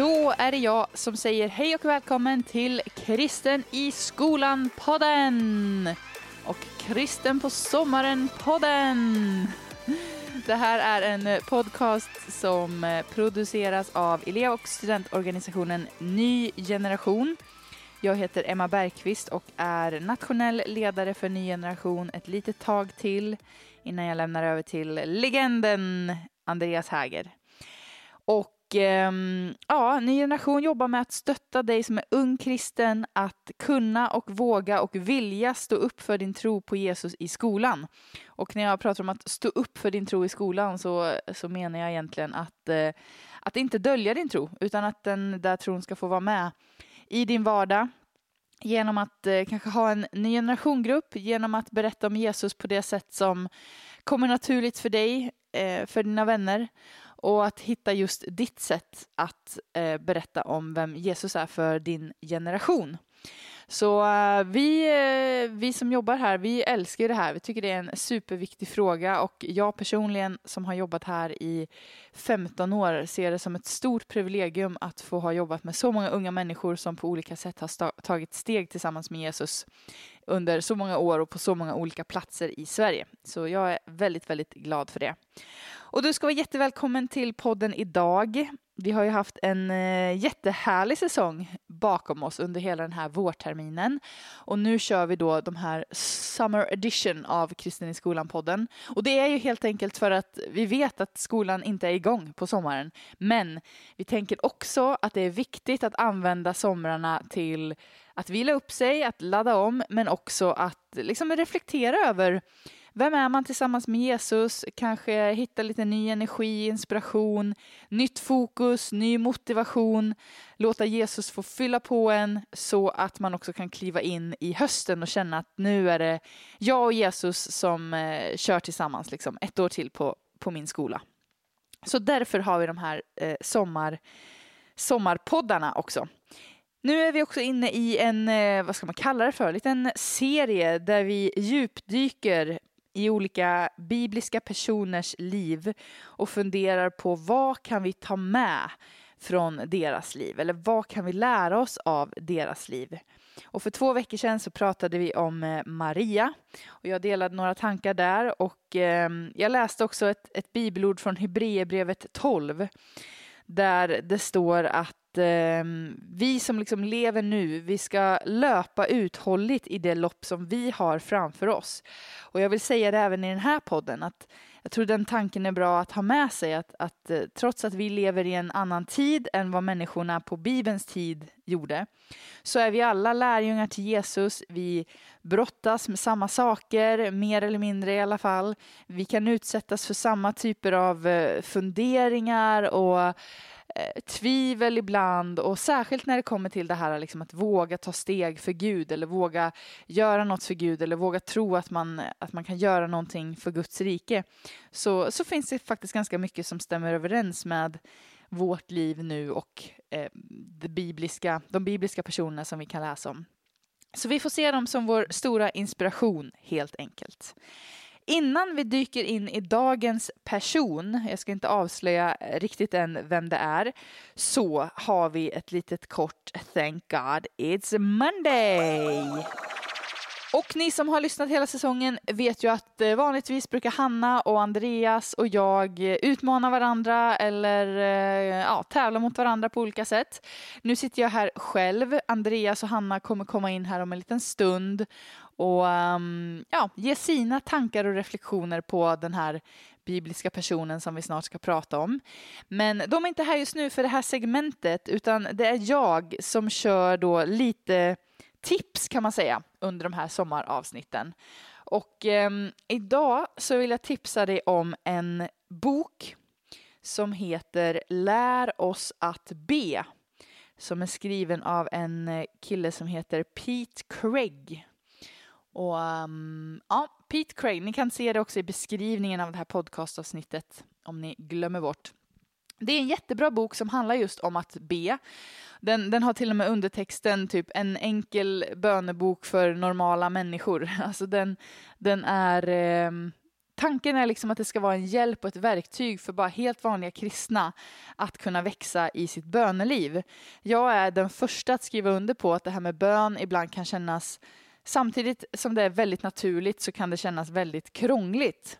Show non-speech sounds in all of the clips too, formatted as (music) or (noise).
Då är det jag som säger hej och välkommen till Kristen i skolan-podden! Och Kristen på sommaren-podden! Det här är en podcast som eh, produceras av elev och studentorganisationen Ny Generation. Jag heter Emma Bergqvist och är nationell ledare för Ny Generation ett litet tag till innan jag lämnar över till legenden Andreas Häger. Och Ehm, ja, Ny Generation jobbar med att stötta dig som är ung kristen att kunna och våga och vilja stå upp för din tro på Jesus i skolan. Och när jag pratar om att stå upp för din tro i skolan så, så menar jag egentligen att, eh, att inte dölja din tro utan att den där tron ska få vara med i din vardag genom att eh, kanske ha en ny generationgrupp, genom att berätta om Jesus på det sätt som kommer naturligt för dig, eh, för dina vänner och att hitta just ditt sätt att eh, berätta om vem Jesus är för din generation. Så uh, vi, uh, vi som jobbar här, vi älskar det här. Vi tycker det är en superviktig fråga och jag personligen som har jobbat här i 15 år ser det som ett stort privilegium att få ha jobbat med så många unga människor som på olika sätt har tagit steg tillsammans med Jesus under så många år och på så många olika platser i Sverige. Så jag är väldigt, väldigt glad för det. Och du ska vara jättevälkommen till podden idag. Vi har ju haft en eh, jättehärlig säsong bakom oss under hela den här vårterminen. Och nu kör vi då de här Summer Edition av Kristen i skolan-podden. Och det är ju helt enkelt för att vi vet att skolan inte är igång på sommaren. Men vi tänker också att det är viktigt att använda somrarna till att vila upp sig, att ladda om, men också att liksom reflektera över vem är man tillsammans med Jesus? Kanske hitta lite ny energi, inspiration, nytt fokus, ny motivation. Låta Jesus få fylla på en så att man också kan kliva in i hösten och känna att nu är det jag och Jesus som eh, kör tillsammans liksom, ett år till på, på min skola. Så därför har vi de här eh, sommar, sommarpoddarna också. Nu är vi också inne i en, eh, vad ska man kalla det för, en liten serie där vi djupdyker i olika bibliska personers liv och funderar på vad kan vi ta med från deras liv eller vad kan vi lära oss av deras liv. Och för två veckor sedan så pratade vi om eh, Maria och jag delade några tankar där och eh, jag läste också ett, ett bibelord från Hebreerbrevet 12 där det står att eh, vi som liksom lever nu, vi ska löpa uthålligt i det lopp som vi har framför oss. Och jag vill säga det även i den här podden, att jag tror den tanken är bra att ha med sig, att, att eh, trots att vi lever i en annan tid än vad människorna på Bibelns tid gjorde, så är vi alla lärjungar till Jesus. Vi brottas med samma saker, mer eller mindre i alla fall. Vi kan utsättas för samma typer av eh, funderingar och Eh, tvivel ibland och särskilt när det kommer till det här liksom att våga ta steg för Gud eller våga göra något för Gud eller våga tro att man, att man kan göra någonting för Guds rike så, så finns det faktiskt ganska mycket som stämmer överens med vårt liv nu och eh, det bibliska, de bibliska personerna som vi kan läsa om. Så vi får se dem som vår stora inspiration helt enkelt. Innan vi dyker in i dagens person, jag ska inte avslöja eh, riktigt än vem det är, så har vi ett litet kort Thank God It's Monday! Och ni som har lyssnat hela säsongen vet ju att eh, vanligtvis brukar Hanna och Andreas och jag eh, utmana varandra eller ja, tävla mot varandra på olika sätt. Nu sitter jag här själv. Andreas och Hanna kommer komma in här om en liten stund och um, ja, ge sina tankar och reflektioner på den här bibliska personen som vi snart ska prata om. Men de är inte här just nu för det här segmentet utan det är jag som kör då lite tips kan man säga under de här sommaravsnitten. Och eh, idag så vill jag tipsa dig om en bok som heter Lär oss att be som är skriven av en kille som heter Pete Craig. Och um, ja, Pete Craig, ni kan se det också i beskrivningen av det här podcastavsnittet om ni glömmer bort. Det är en jättebra bok som handlar just om att be. Den, den har till och med undertexten typ en enkel bönebok för normala människor. (laughs) Alltså den, den är eh, tanken är liksom att det ska vara en hjälp och ett verktyg för bara helt vanliga kristna att kunna växa i sitt böneliv. Jag är den första att skriva under på att det här med bön ibland kan kännas Samtidigt som det är väldigt naturligt så kan det kännas väldigt krångligt.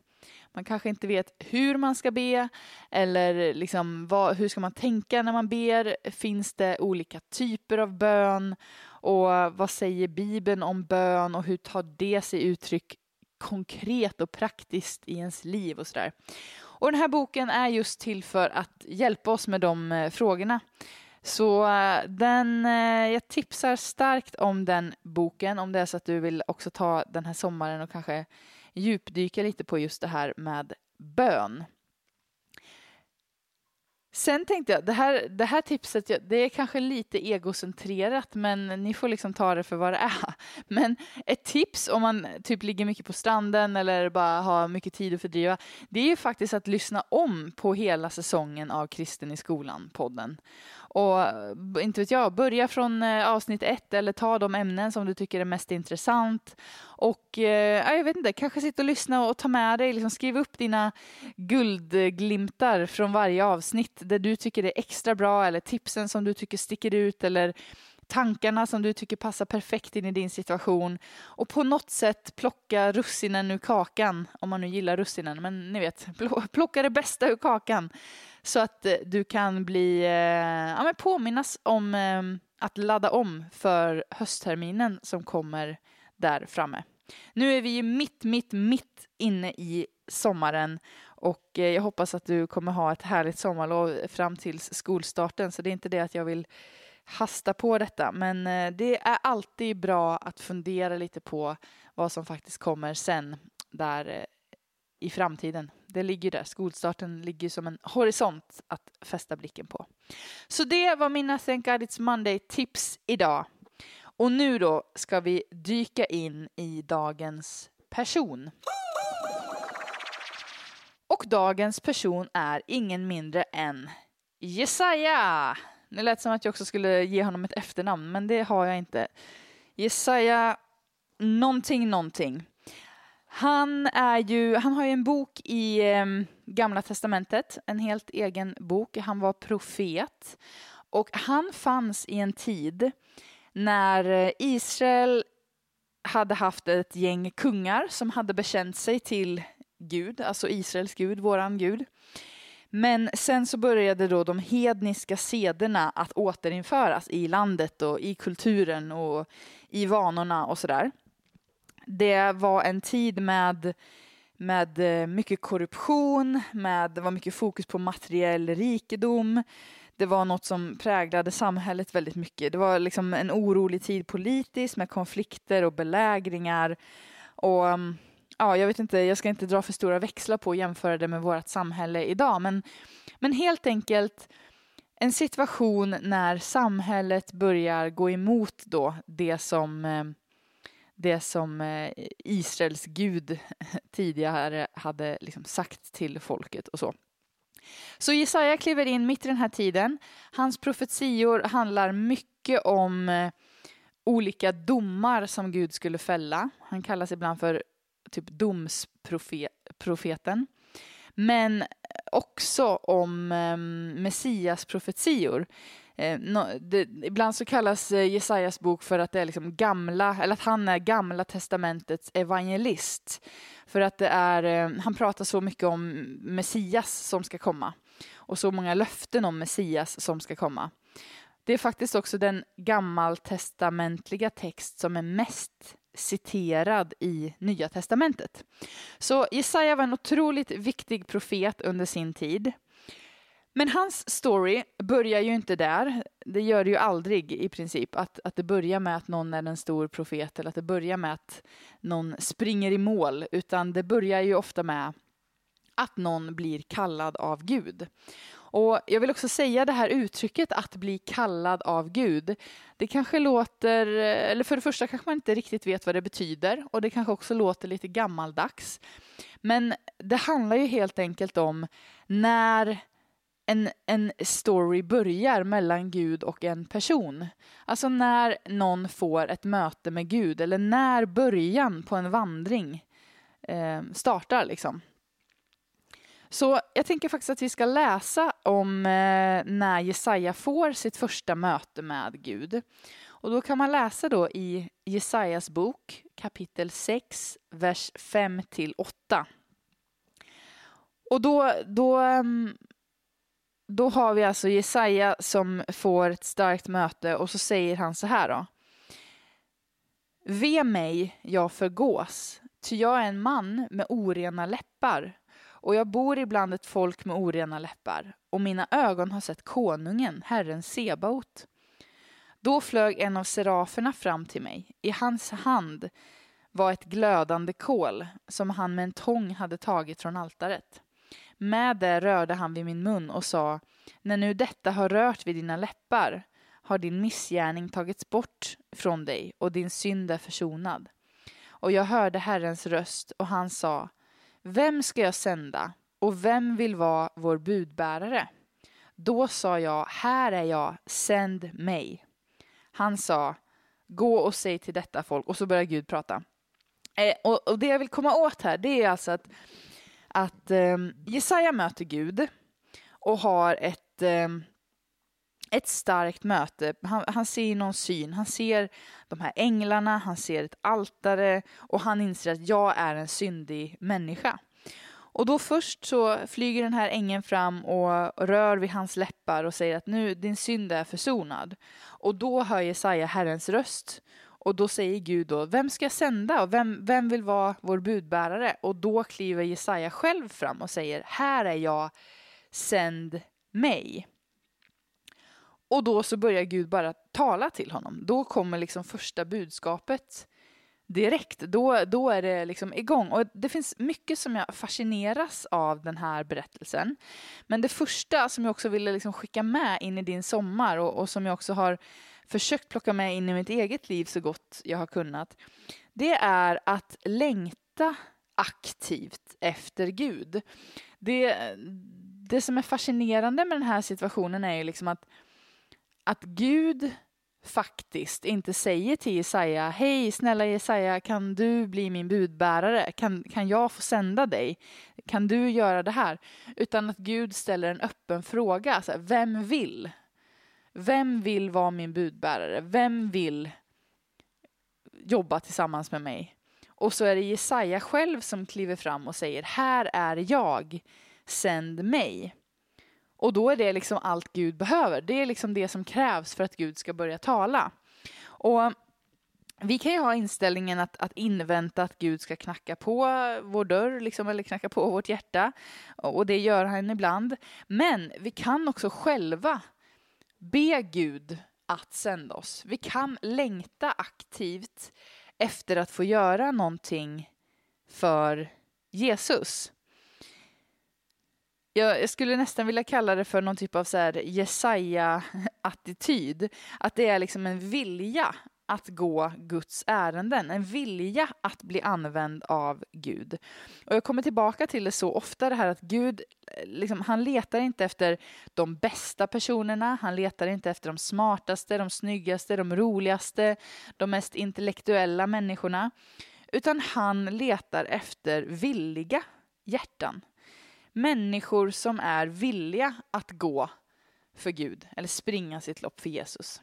Man kanske inte vet hur man ska be eller liksom vad, hur ska man tänka när man ber? Finns det olika typer av bön? Och vad säger Bibeln om bön och hur tar det sig uttryck konkret och praktiskt i ens liv och sådär. Och den här boken är just till för att hjälpa oss med de eh, frågorna. Så eh, den, eh, jag tipsar starkt om den boken om det är så att du vill också ta den här sommaren och kanske djupdyka lite på just det här med bön. Sen tänkte jag, det här, det här tipset, det är kanske lite egocentrerat men ni får liksom ta det för vad det är. (laughs) Men ett tips om man typ ligger mycket på stranden eller bara har mycket tid att fördriva, det är ju faktiskt att lyssna om på hela säsongen av Kristen i skolan-podden. Och inte vet jag, börja från eh, avsnitt ett eller ta de ämnen som du tycker är mest intressant. Och eh, jag vet inte, kanske sitta och lyssna och ta med dig, liksom skriv upp dina guldglimtar från varje avsnitt där du tycker det är extra bra eller tipsen som du tycker sticker ut eller tankarna som du tycker passar perfekt in i din situation och på något sätt plocka russinen ur kakan, om man nu gillar russinen, men ni vet, plocka det bästa ur kakan så att eh, du kan bli, eh, ja, men påminnas om eh, att ladda om för höstterminen som kommer där framme. Nu är vi ju mitt, mitt, mitt inne i sommaren och jag hoppas att du kommer ha ett härligt sommarlov fram till skolstarten. Så det är inte det att jag vill hasta på detta, men eh, det är alltid bra att fundera lite på vad som faktiskt kommer sen där eh, i framtiden. Det ligger där. Skolstarten ligger som en horisont att fästa blicken på. Så det var mina Thank God It's Monday-tips idag. Och nu då ska vi dyka in i dagens person. Och dagens person är ingen mindre än Jesaja. Det lät som att jag också skulle ge honom ett efternamn, men det har jag inte. Jesaja någonting, någonting. Han, är ju, han har ju en bok i eh, Gamla Testamentet, en helt egen bok. Han var profet. Och han fanns i en tid när eh, Israel hade haft ett gäng kungar som hade bekänt sig till Gud, alltså Israels Gud, våran Gud. Men sen så började då de hedniska sederna att återinföras i landet och i kulturen och i vanorna och sådär det var en tid med, med eh, mycket korruption, med, det var mycket fokus på materiell rikedom. Det var något som präglade samhället väldigt mycket. Det var liksom en orolig tid politiskt med konflikter och belägringar. Och mm, ja, jag vet inte, jag ska inte dra för stora växlar på att jämföra det med vårt samhälle idag, men, men helt enkelt en situation när samhället börjar gå emot då det som eh, det som eh, Israels gud (laughs) tidigare hade liksom sagt till folket och så. Så Jesaja kliver in mitt i den här tiden. Hans profetior handlar mycket om eh, olika domar som Gud skulle fälla. Han kallas ibland för typ domsprofeten. Men också om eh, Messias profetior. Eh, no, det, ibland så kallas eh, Jesajas bok för att det är liksom gamla, eller att han är gamla testamentets evangelist. För att det är, eh, han pratar så mycket om Messias som ska komma. Och så många löften om Messias som ska komma. Det är faktiskt också den gammaltestamentliga text som är mest citerad i Nya testamentet. Så Jesaja var en otroligt viktig profet under sin tid. Men hans story börjar ju inte där. Det gör det ju aldrig i princip. Att, att det börjar med att någon är en stor profet eller att det börjar med att någon springer i mål. Utan det börjar ju ofta med att någon blir kallad av Gud. Och jag vill också säga det här uttrycket att bli kallad av Gud. Det kanske låter, eller för det första kanske man inte riktigt vet vad det betyder och det kanske också låter lite gammaldags. Men det handlar ju helt enkelt om när en, en story börjar mellan Gud och en person. Alltså när någon får ett möte med Gud eller när början på en vandring eh, startar. Liksom. Så jag tänker faktiskt att vi ska läsa om eh, när Jesaja får sitt första möte med Gud. Och då kan man läsa då i Jesajas bok kapitel 6, vers 5 till 8. Och då, då, ehm, då har vi alltså Jesaja som får ett starkt möte och så säger han så här då. Ve mig, jag förgås, ty jag är en man med orena läppar och jag bor ibland ett folk med orena läppar och mina ögon har sett konungen, Herren Sebaot. Då flög en av seraferna fram till mig. I hans hand var ett glödande kol som han med en tång hade tagit från altaret. Med det rörde han vid min mun och sa, när nu detta har rört vid dina läppar har din missgärning tagits bort från dig och din synd är försonad. Och jag hörde Herrens röst och han sa, vem ska jag sända och vem vill vara vår budbärare? Då sa jag, här är jag, sänd mig. Han sa, gå och säg till detta folk, och så börjar Gud prata. Eh, och, och, det jag vill komma åt här, det är alltså att, att eh, Jesaja möter Gud och har ett, eh, ett starkt möte. Han, han ser någon syn, han ser de här änglarna, han ser ett altare och han inser att jag är en syndig människa. Och då först så flyger den här ängeln fram och rör vid hans läppar och säger att nu din synd är försonad. Och då hör Jesaja Herrens röst och då säger Gud då, vem ska jag sända och vem, vem vill vara vår budbärare? Och då kliver Jesaja själv fram och säger, här är jag, sänd mig. Och då så börjar Gud bara tala till honom. Då kommer liksom första budskapet direkt. Då, då är det liksom igång. Och det finns mycket som jag fascineras av den här berättelsen. Men det första som jag också ville liksom skicka med in i din sommar och, och som jag också har försökt plocka med in i mitt eget liv så gott jag har kunnat. Det är att längta aktivt efter Gud. Det, det som är fascinerande med den här situationen är ju liksom att, att Gud faktiskt inte säger till Jesaja, hej snälla Jesaja, kan du bli min budbärare? Kan, kan jag få sända dig? Kan du göra det här? Utan att Gud ställer en öppen fråga, så här, vem vill? Vem vill vara min budbärare? Vem vill jobba tillsammans med mig? Och så är det Jesaja själv som kliver fram och säger, här är jag, sänd mig. Och då är det liksom allt Gud behöver. Det är liksom det som krävs för att Gud ska börja tala. Och vi kan ju ha inställningen att, att invänta att Gud ska knacka på vår dörr, liksom, eller knacka på vårt hjärta. Och det gör han ibland. Men vi kan också själva be Gud att sända oss. Vi kan längta aktivt efter att få göra någonting för Jesus jag, skulle nästan vilja kalla det för någon typ av Jesaja-attityd. Att det är liksom en vilja att gå Guds ärenden, en vilja att bli använd av Gud. Och jag kommer tillbaka till det så ofta det här att Gud, eh, liksom, han letar inte efter de bästa personerna, han letar inte efter de smartaste, de snyggaste, de roligaste, de mest intellektuella människorna, utan han letar efter villiga hjärtan människor som är villiga att gå för Gud eller springa sitt lopp för Jesus.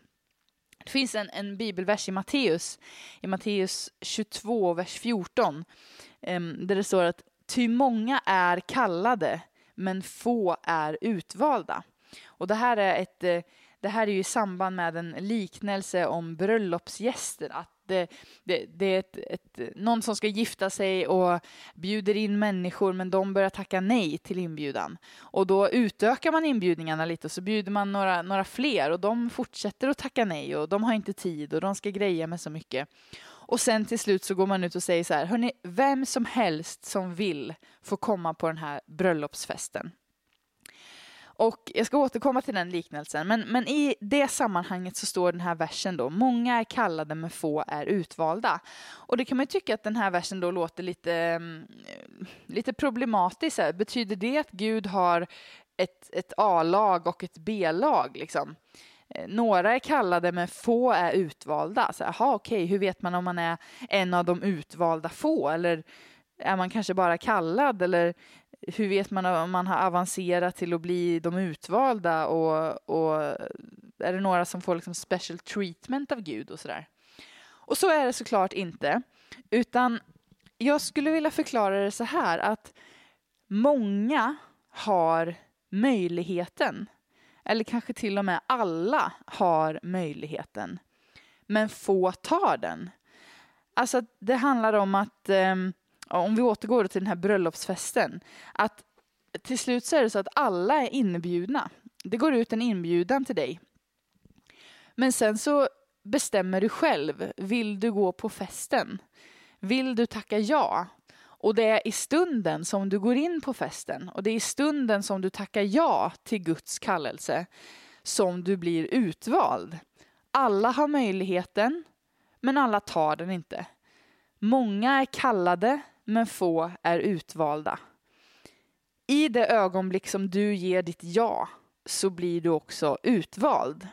Det finns en, en bibelvers i Matteus, i Matteus 22, vers 14, där det står att ty många är kallade, men få är utvalda. Och det här är ett eh, det här är ju i samband med en liknelse om bröllopsgäster, att det, det, det är ett, ett, någon som ska gifta sig och bjuder in människor men de börjar tacka nej till inbjudan. Och då utökar man inbjudningarna lite och så bjuder man några, några fler och de fortsätter att tacka nej och de har inte tid och de ska greja med så mycket. Och sen till slut så går man ut och säger så här, hörni, vem som helst som vill får komma på den här bröllopsfesten. Och jag ska återkomma till den liknelsen, men, men i det sammanhanget så står den här versen då, många är kallade men få är utvalda. Och det kan man ju tycka att den här versen då låter lite, mm, lite problematisk. Betyder det att Gud har ett, ett A-lag och ett B-lag liksom? Eh, några är kallade men få är utvalda. Jaha, okej, hur vet man om man är en av de utvalda få? Eller är man kanske bara kallad? Eller hur vet man om man har avancerat till att bli de utvalda och, och är det några som får liksom special treatment av Gud och sådär. Och så är det såklart inte, utan jag skulle vilja förklara det så här att många har möjligheten, eller kanske till och med alla har möjligheten, men få tar den. Alltså det handlar om att, um, om vi återgår till den här bröllopsfesten, att till slut så är det så att alla är inbjudna. Det går ut en inbjudan till dig. Men sen så bestämmer du själv, vill du gå på festen? Vill du tacka ja? Och det är i stunden som du går in på festen och det är i stunden som du tackar ja till Guds kallelse som du blir utvald. Alla har möjligheten, men alla tar den inte. Många är kallade, men få är utvalda. I det ögonblick som du ger ditt ja så blir du också utvald.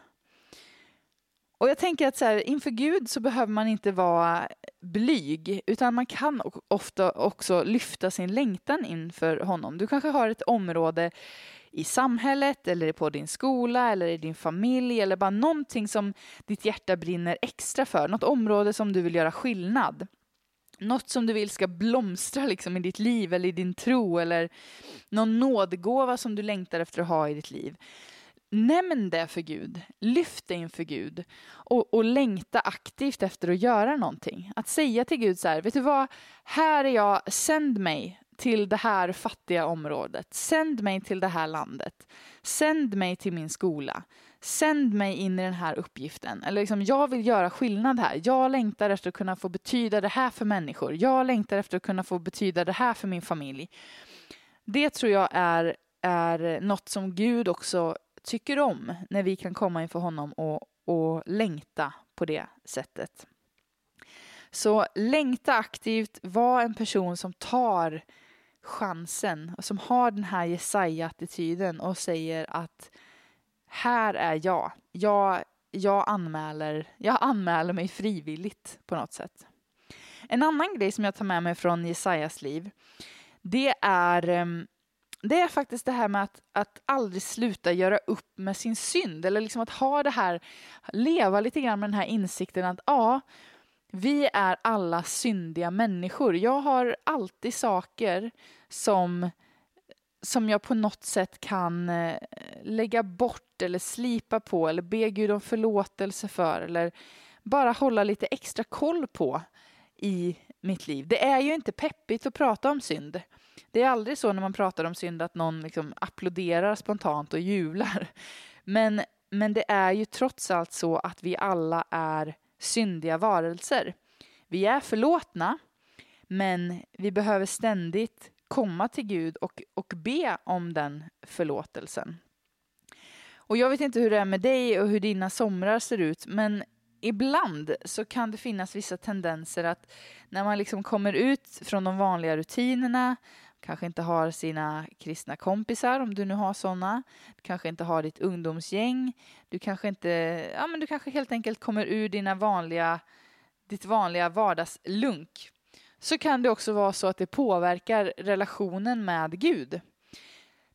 Och jag tänker att så här, inför Gud så behöver man inte vara blyg, utan man kan ofta också lyfta sin längtan inför honom. Du kanske har ett område i samhället eller på din skola eller i din familj eller bara någonting som ditt hjärta brinner extra för. Något område som du vill göra skillnad. Något som du vill ska blomstra liksom i ditt liv eller i din tro eller någon nådgåva som du längtar efter att ha i ditt liv. Nämn det för Gud, lyft det inför Gud och, och längta aktivt efter att göra någonting. Att säga till Gud så här, vet du vad, här är jag, sänd mig till det här fattiga området. Sänd mig till det här landet. Sänd mig till min skola. Sänd mig in i den här uppgiften. Eller liksom, jag vill göra skillnad här. Jag längtar efter att kunna få betyda det här för människor. Jag längtar efter att kunna få betyda det här för min familj. Det tror jag är, är något som Gud också tycker om när vi kan komma inför honom och, och längta på det sättet. Så längta aktivt, var en person som tar chansen och som har den här Jesaja-attityden och säger att här är jag. jag. Jag anmäler, jag anmäler mig frivilligt på något sätt. En annan grej som jag tar med mig från Jesajas liv, det är ehm, det är faktiskt det här med att, att aldrig sluta göra upp med sin synd. Eller liksom att ha det här, leva lite grann med den här insikten att ja, vi är alla syndiga människor. Jag har alltid saker som, som jag på något sätt kan eh, lägga bort eller slipa på eller be Gud om förlåtelse för eller bara hålla lite extra koll på i mitt liv. Det är ju inte peppigt att prata om synd. Det är aldrig så när man pratar om synd att någon liksom applåderar spontant och jublar. Men, men det är ju trots allt så att vi alla är syndiga varelser. Vi är förlåtna, men vi behöver ständigt komma till Gud och, och be om den förlåtelsen. Och jag vet inte hur det är med dig och hur dina somrar ser ut, men ibland så kan det finnas vissa tendenser att när man liksom kommer ut från de vanliga rutinerna, kanske inte har sina kristna kompisar om du nu har sådana. Du kanske inte har ditt ungdomsgäng. Du kanske inte, ja men du kanske helt enkelt kommer ur dina vanliga, ditt vanliga vardagslunk. Så kan det också vara så att det påverkar relationen med Gud.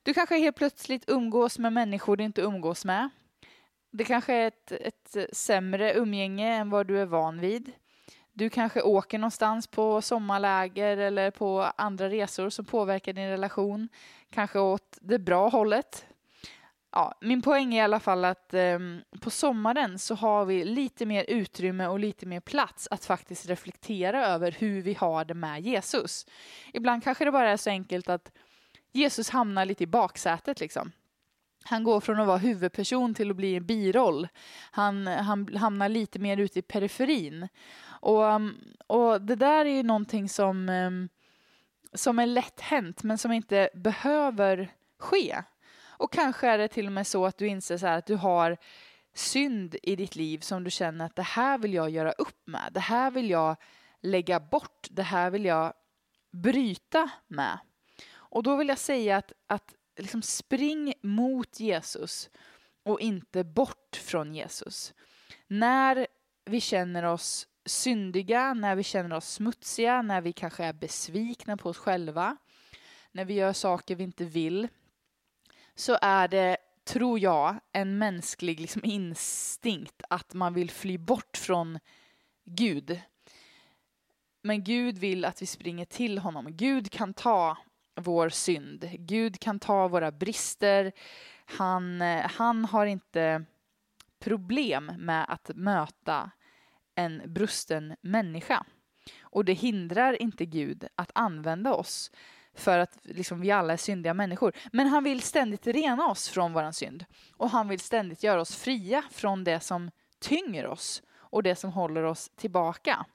Du kanske helt plötsligt umgås med människor du inte umgås med. Det kanske är ett, ett sämre umgänge än vad du är van vid. Du kanske åker någonstans på sommarläger eller på andra resor som påverkar din relation. Kanske åt det bra hållet. Ja, min poäng är i alla fall att eh, på sommaren så har vi lite mer utrymme och lite mer plats att faktiskt reflektera över hur vi har det med Jesus. Ibland kanske det bara är så enkelt att Jesus hamnar lite i baksätet liksom. Han går från att vara huvudperson till att bli en biroll. Han, han hamnar lite mer ute i periferin. Och, ehm, och det där är ju någonting som, ehm, som är lätt hänt men som inte behöver ske. Och kanske är det till och med så att du inser så att du har synd i ditt liv som du känner att det här vill jag göra upp med. Det här vill jag lägga bort. Det här vill jag bryta med. Och då vill jag säga att, att liksom spring mot Jesus och inte bort från Jesus. När vi känner oss syndiga, när vi känner oss smutsiga, när vi kanske är besvikna på oss själva, när vi gör saker vi inte vill, så är det, tror jag, en mänsklig liksom, instinkt att man vill fly bort från Gud. Men Gud vill att vi springer till honom. Gud kan ta vår synd. Gud kan ta våra brister. Han, eh, han har inte problem med att möta en brusten människa. Och det hindrar inte Gud att använda oss för att liksom, vi alla är syndiga människor. Men han vill ständigt rena oss från vår synd. Och han vill ständigt göra oss fria från det som tynger oss och det som håller oss tillbaka.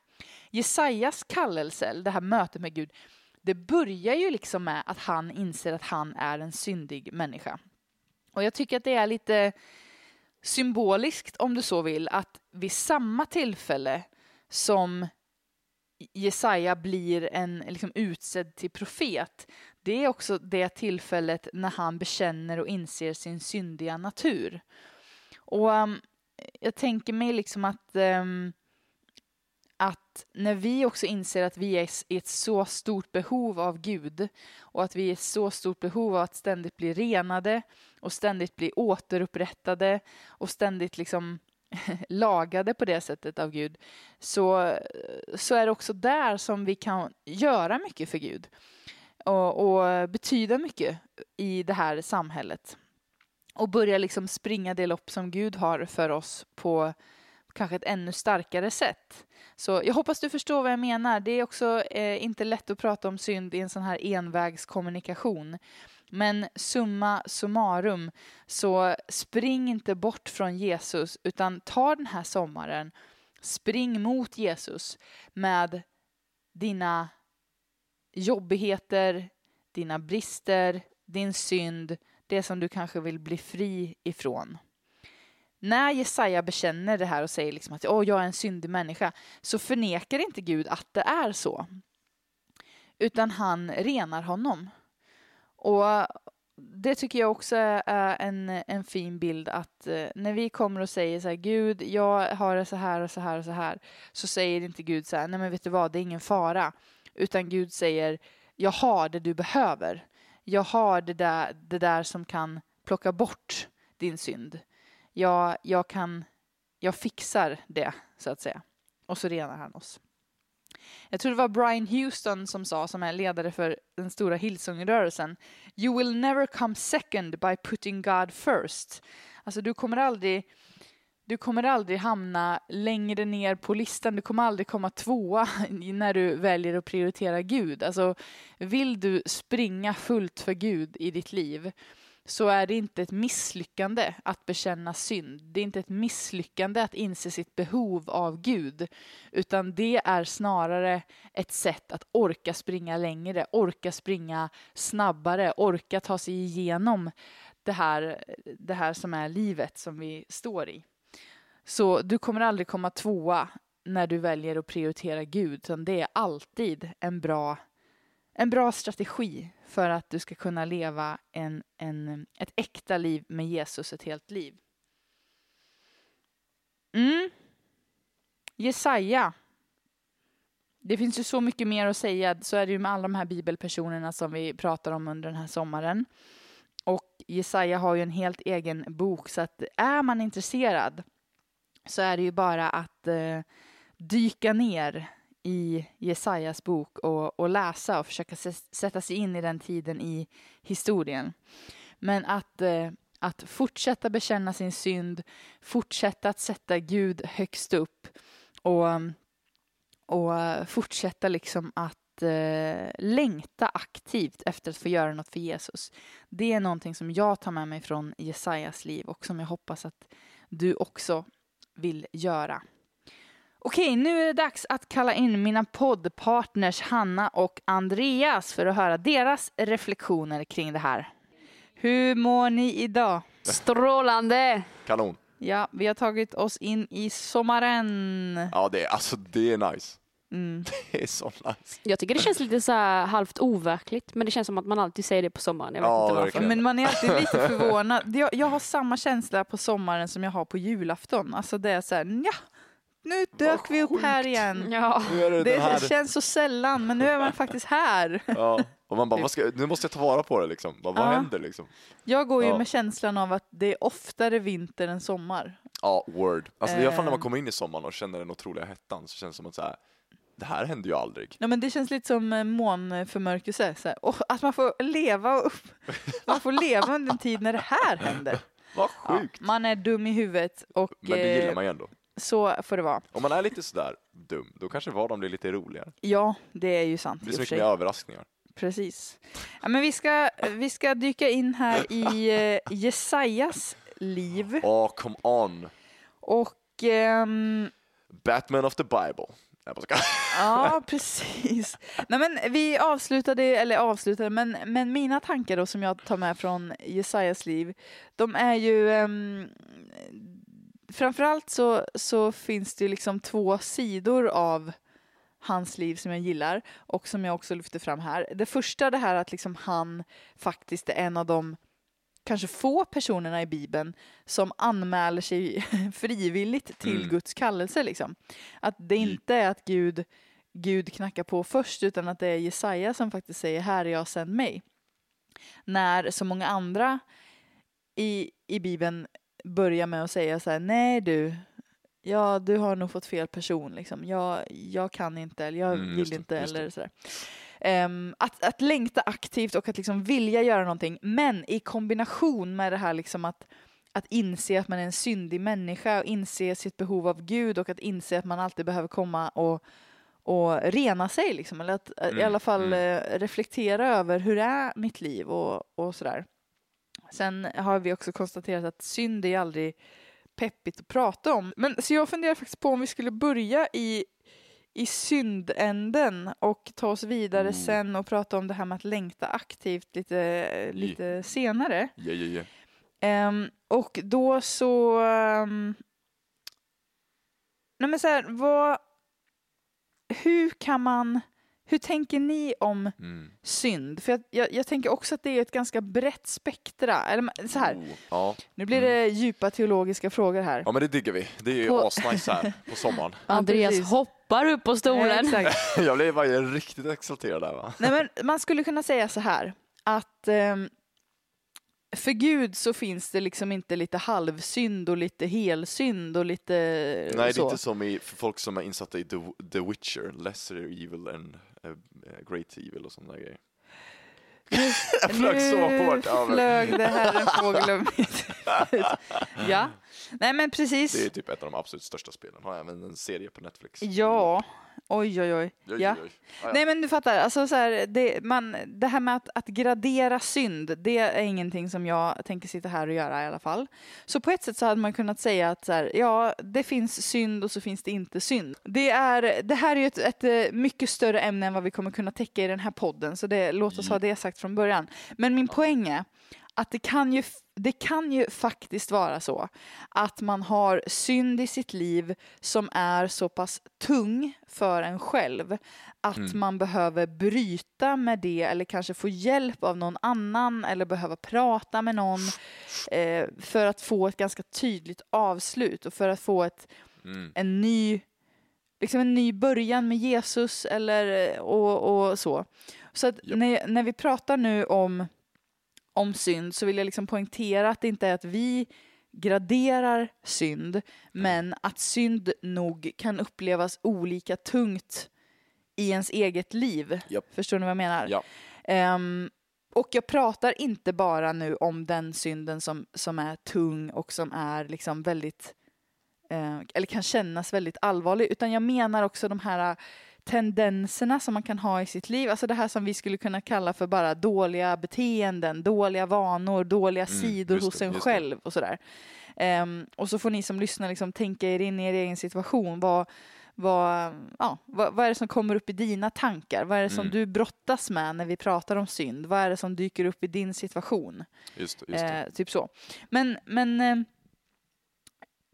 Jesajas kallelse, det här mötet med Gud, det börjar ju liksom med att han inser att han är en syndig människa. Och jag tycker att det är lite symboliskt, om du så vill, att vid samma tillfälle som Jesaja blir en liksom, utsedd till profet, det är också det tillfället när han bekänner och inser sin syndiga natur. Och um, jag tänker mig liksom att um, att när vi också inser att vi är i ett så stort behov av Gud och att vi är i så stort behov av att ständigt bli renade och ständigt bli återupprättade och ständigt liksom (laughs) lagade på det sättet av Gud så, så är det också där som vi kan göra mycket för Gud och, och betyda mycket i det här samhället och börja liksom springa det lopp som Gud har för oss på kanske ett ännu starkare sätt. Så jag hoppas du förstår vad jag menar. Det är också eh, inte lätt att prata om synd i en sån här envägskommunikation. Men summa summarum, så spring inte bort från Jesus utan ta den här sommaren, spring mot Jesus med dina jobbigheter, dina brister, din synd, det som du kanske vill bli fri ifrån. När Jesaja bekänner det här och säger liksom att oh, jag är en syndig människa så förnekar inte Gud att det är så. Utan han renar honom. Och det tycker jag också är en, en fin bild att eh, när vi kommer och säger så här Gud, jag har det så här och så här och så här så säger inte Gud så här, nej men vet du vad, det är ingen fara. Utan Gud säger, jag har det du behöver. Jag har det där, det där som kan plocka bort din synd jag, jag kan, jag fixar det så att säga. Och så renar han oss. Jag tror det var Brian Houston som sa, som är ledare för den stora Hillsong-rörelsen, You will never come second by putting God first. Alltså du kommer aldrig, du kommer aldrig hamna längre ner på listan, du kommer aldrig komma tvåa (laughs) när du väljer att prioritera Gud. Alltså vill du springa fullt för Gud i ditt liv, så är det inte ett misslyckande att bekänna synd. Det är inte ett misslyckande att inse sitt behov av Gud, utan det är snarare ett sätt att orka springa längre, orka springa snabbare, orka ta sig igenom det här, det här som är livet som vi står i. Så du kommer aldrig komma tvåa när du väljer att prioritera Gud, utan det är alltid en bra en bra strategi för att du ska kunna leva en, en, ett äkta liv med Jesus ett helt liv. Mm. Jesaja. Det finns ju så mycket mer att säga. Så är det ju med alla de här bibelpersonerna som vi pratar om under den här sommaren. Och Jesaja har ju en helt egen bok, så att är man intresserad så är det ju bara att eh, dyka ner i Jesajas bok och, och läsa och försöka sätta sig in i den tiden i historien. Men att, eh, att fortsätta bekänna sin synd, fortsätta att sätta Gud högst upp och, och fortsätta liksom att eh, längta aktivt efter att få göra något för Jesus. Det är någonting som jag tar med mig från Jesajas liv och som jag hoppas att du också vill göra. Okej, nu är det dags att kalla in mina poddpartners Hanna och Andreas för att höra deras reflektioner kring det här. Hur mår ni idag? Strålande! Kanon. Ja, vi har tagit oss in i sommaren. Ja, det är, alltså, det är nice. Mm. (laughs) Det är så nice. Jag tycker det känns lite så här halvt overkligt, men det känns som att man alltid säger det på sommaren. Jag vet Ja, inte varför. Men man är alltid lite förvånad. Jag, jag har samma känsla på sommaren som jag har på julafton. Alltså det är så här, ja, nu dök vi upp här igen. Ja. Det, den här. Det känns så sällan, men nu är man (laughs) faktiskt här. Ja. Och man bara, ska, nu måste jag ta vara på det liksom. Vad, vad Ja. händer liksom? Jag går ju Ja. med känslan av att det är oftare vinter än sommar. Ja, word. Alltså, I alla fall när man Eh. kommer in i sommaren och känner den otroliga hettan så känns det som att så här, det här händer ju aldrig. Ja, men det känns lite som eh, månförmörkelse. Så här. Och att man får leva upp. (laughs) Man får leva under en tid när det här händer. Vad Ja, sjukt. man är dum i huvudet och Men det gillar eh, man ju ändå. Så får det vara. Om man är lite sådär dum, då kanske vardagen blir lite roligare. Ja, det är ju sant. Det blir så mycket mer överraskningar. Precis. Ja, men vi, ska, vi ska dyka in här i eh, Jesajas liv. Åh, come on. Och ehm, Batman of the Bible. Ja, precis. Nej, men vi avslutade, eller avslutade, men, men mina tankar då som jag tar med från Jesajas liv, de är ju um, framförallt så, så finns det liksom två sidor av hans liv som jag gillar och som jag också lyfter fram här. Det första det här att liksom han faktiskt är en av de kanske få personerna i Bibeln som anmäler sig (laughs) frivilligt till Mm. Guds kallelse. Liksom. Att det inte är att Gud, Gud knackar på först utan att det är Jesaja som faktiskt säger här är jag sänd mig. När så många andra i, i Bibeln börjar med att säga så här nej du, ja du har nog fått fel person liksom. Jag, jag kan inte eller jag Mm, vill det, inte eller sådär. Ehm, att, att längta aktivt och att liksom vilja göra någonting, men i kombination med det här liksom att, att inse att man är en syndig människa och inse sitt behov av Gud och att inse att man alltid behöver komma och, och rena sig, liksom, eller att eh, i Mm, alla fall mm. eh, reflektera över hur är mitt liv och, och sådär. Sen har vi också konstaterat att synd är aldrig peppigt att prata om. Men, så jag funderar faktiskt på om vi skulle börja i i syndänden och ta oss vidare Oh. sen och prata om det här med att längta aktivt lite, lite senare. Ja, ja, ja. Ehm, och då så... Um, nej men så här, vad... Hur kan man... Hur tänker ni om Mm. synd? För jag, jag, jag tänker också att det är ett ganska brett spektra. Eller så här, Oh, ja. nu blir det djupa teologiska frågor här. ja, men det diggar vi. Det är ju På- asnice här (laughs) på sommaren. Ja, Andreas hoppar upp på stolen. Exakt. (laughs) Jag blev bara riktigt exalterad där va. Nej, men man skulle kunna säga så här att ehm, för Gud så finns det liksom inte lite halvsynd och lite helsynd och lite Nej, det är så. inte som i, för folk som är insatta i The, The Witcher, lesser evil and great evil och sådana där grejer. (laughs) Jag flög så hårt. Men, flög det här (laughs) en fågel. Ja, nej men precis. det är typ ett av de absolut största spelen. Har även en serie på Netflix. Ja, oj oj oj. Oj, Ja. oj. Ja, ja. Nej men du fattar, alltså så här, det, man, det här med att, att gradera synd, det är ingenting som jag tänker sitta här och göra i alla fall. Så på ett sätt så hade man kunnat säga att så här, ja, det finns synd och så finns det inte synd. Det, är, det här är ju ett, ett eh, mycket större ämne än vad vi kommer kunna täcka i den här podden, så det, låt oss ha det sagt från början. Men min poäng är att det kan, ju, det kan ju faktiskt vara så att man har synd i sitt liv som är så pass tung för en själv att Mm. man behöver bryta med det eller kanske få hjälp av någon annan eller behöva prata med någon eh, för att få ett ganska tydligt avslut och för att få ett, Mm. en ny liksom en ny början med Jesus eller och, och så. Så att när, när vi pratar nu om, om synd så vill jag liksom poängtera att det inte är att vi graderar synd, men att synd nog kan upplevas olika tungt i ens eget liv. Japp. Förstår ni vad jag menar? Ja. Ehm, och jag pratar inte bara nu om den synden som, som är tung och som är liksom väldigt, eh, eller kan kännas väldigt allvarlig, utan jag menar också de här tendenserna som man kan ha i sitt liv, alltså det här som vi skulle kunna kalla för bara dåliga beteenden, dåliga vanor, dåliga Mm, sidor hos det, en själv och sådär. Ehm, och så får ni som lyssnar liksom tänka er in i er egen situation. Vad, vad, ja, vad, vad är det som kommer upp i dina tankar? Vad är det som Mm. du brottas med när vi pratar om synd? Vad är det som dyker upp i din situation? Just, det, just. Eh, typ så. Men, men eh,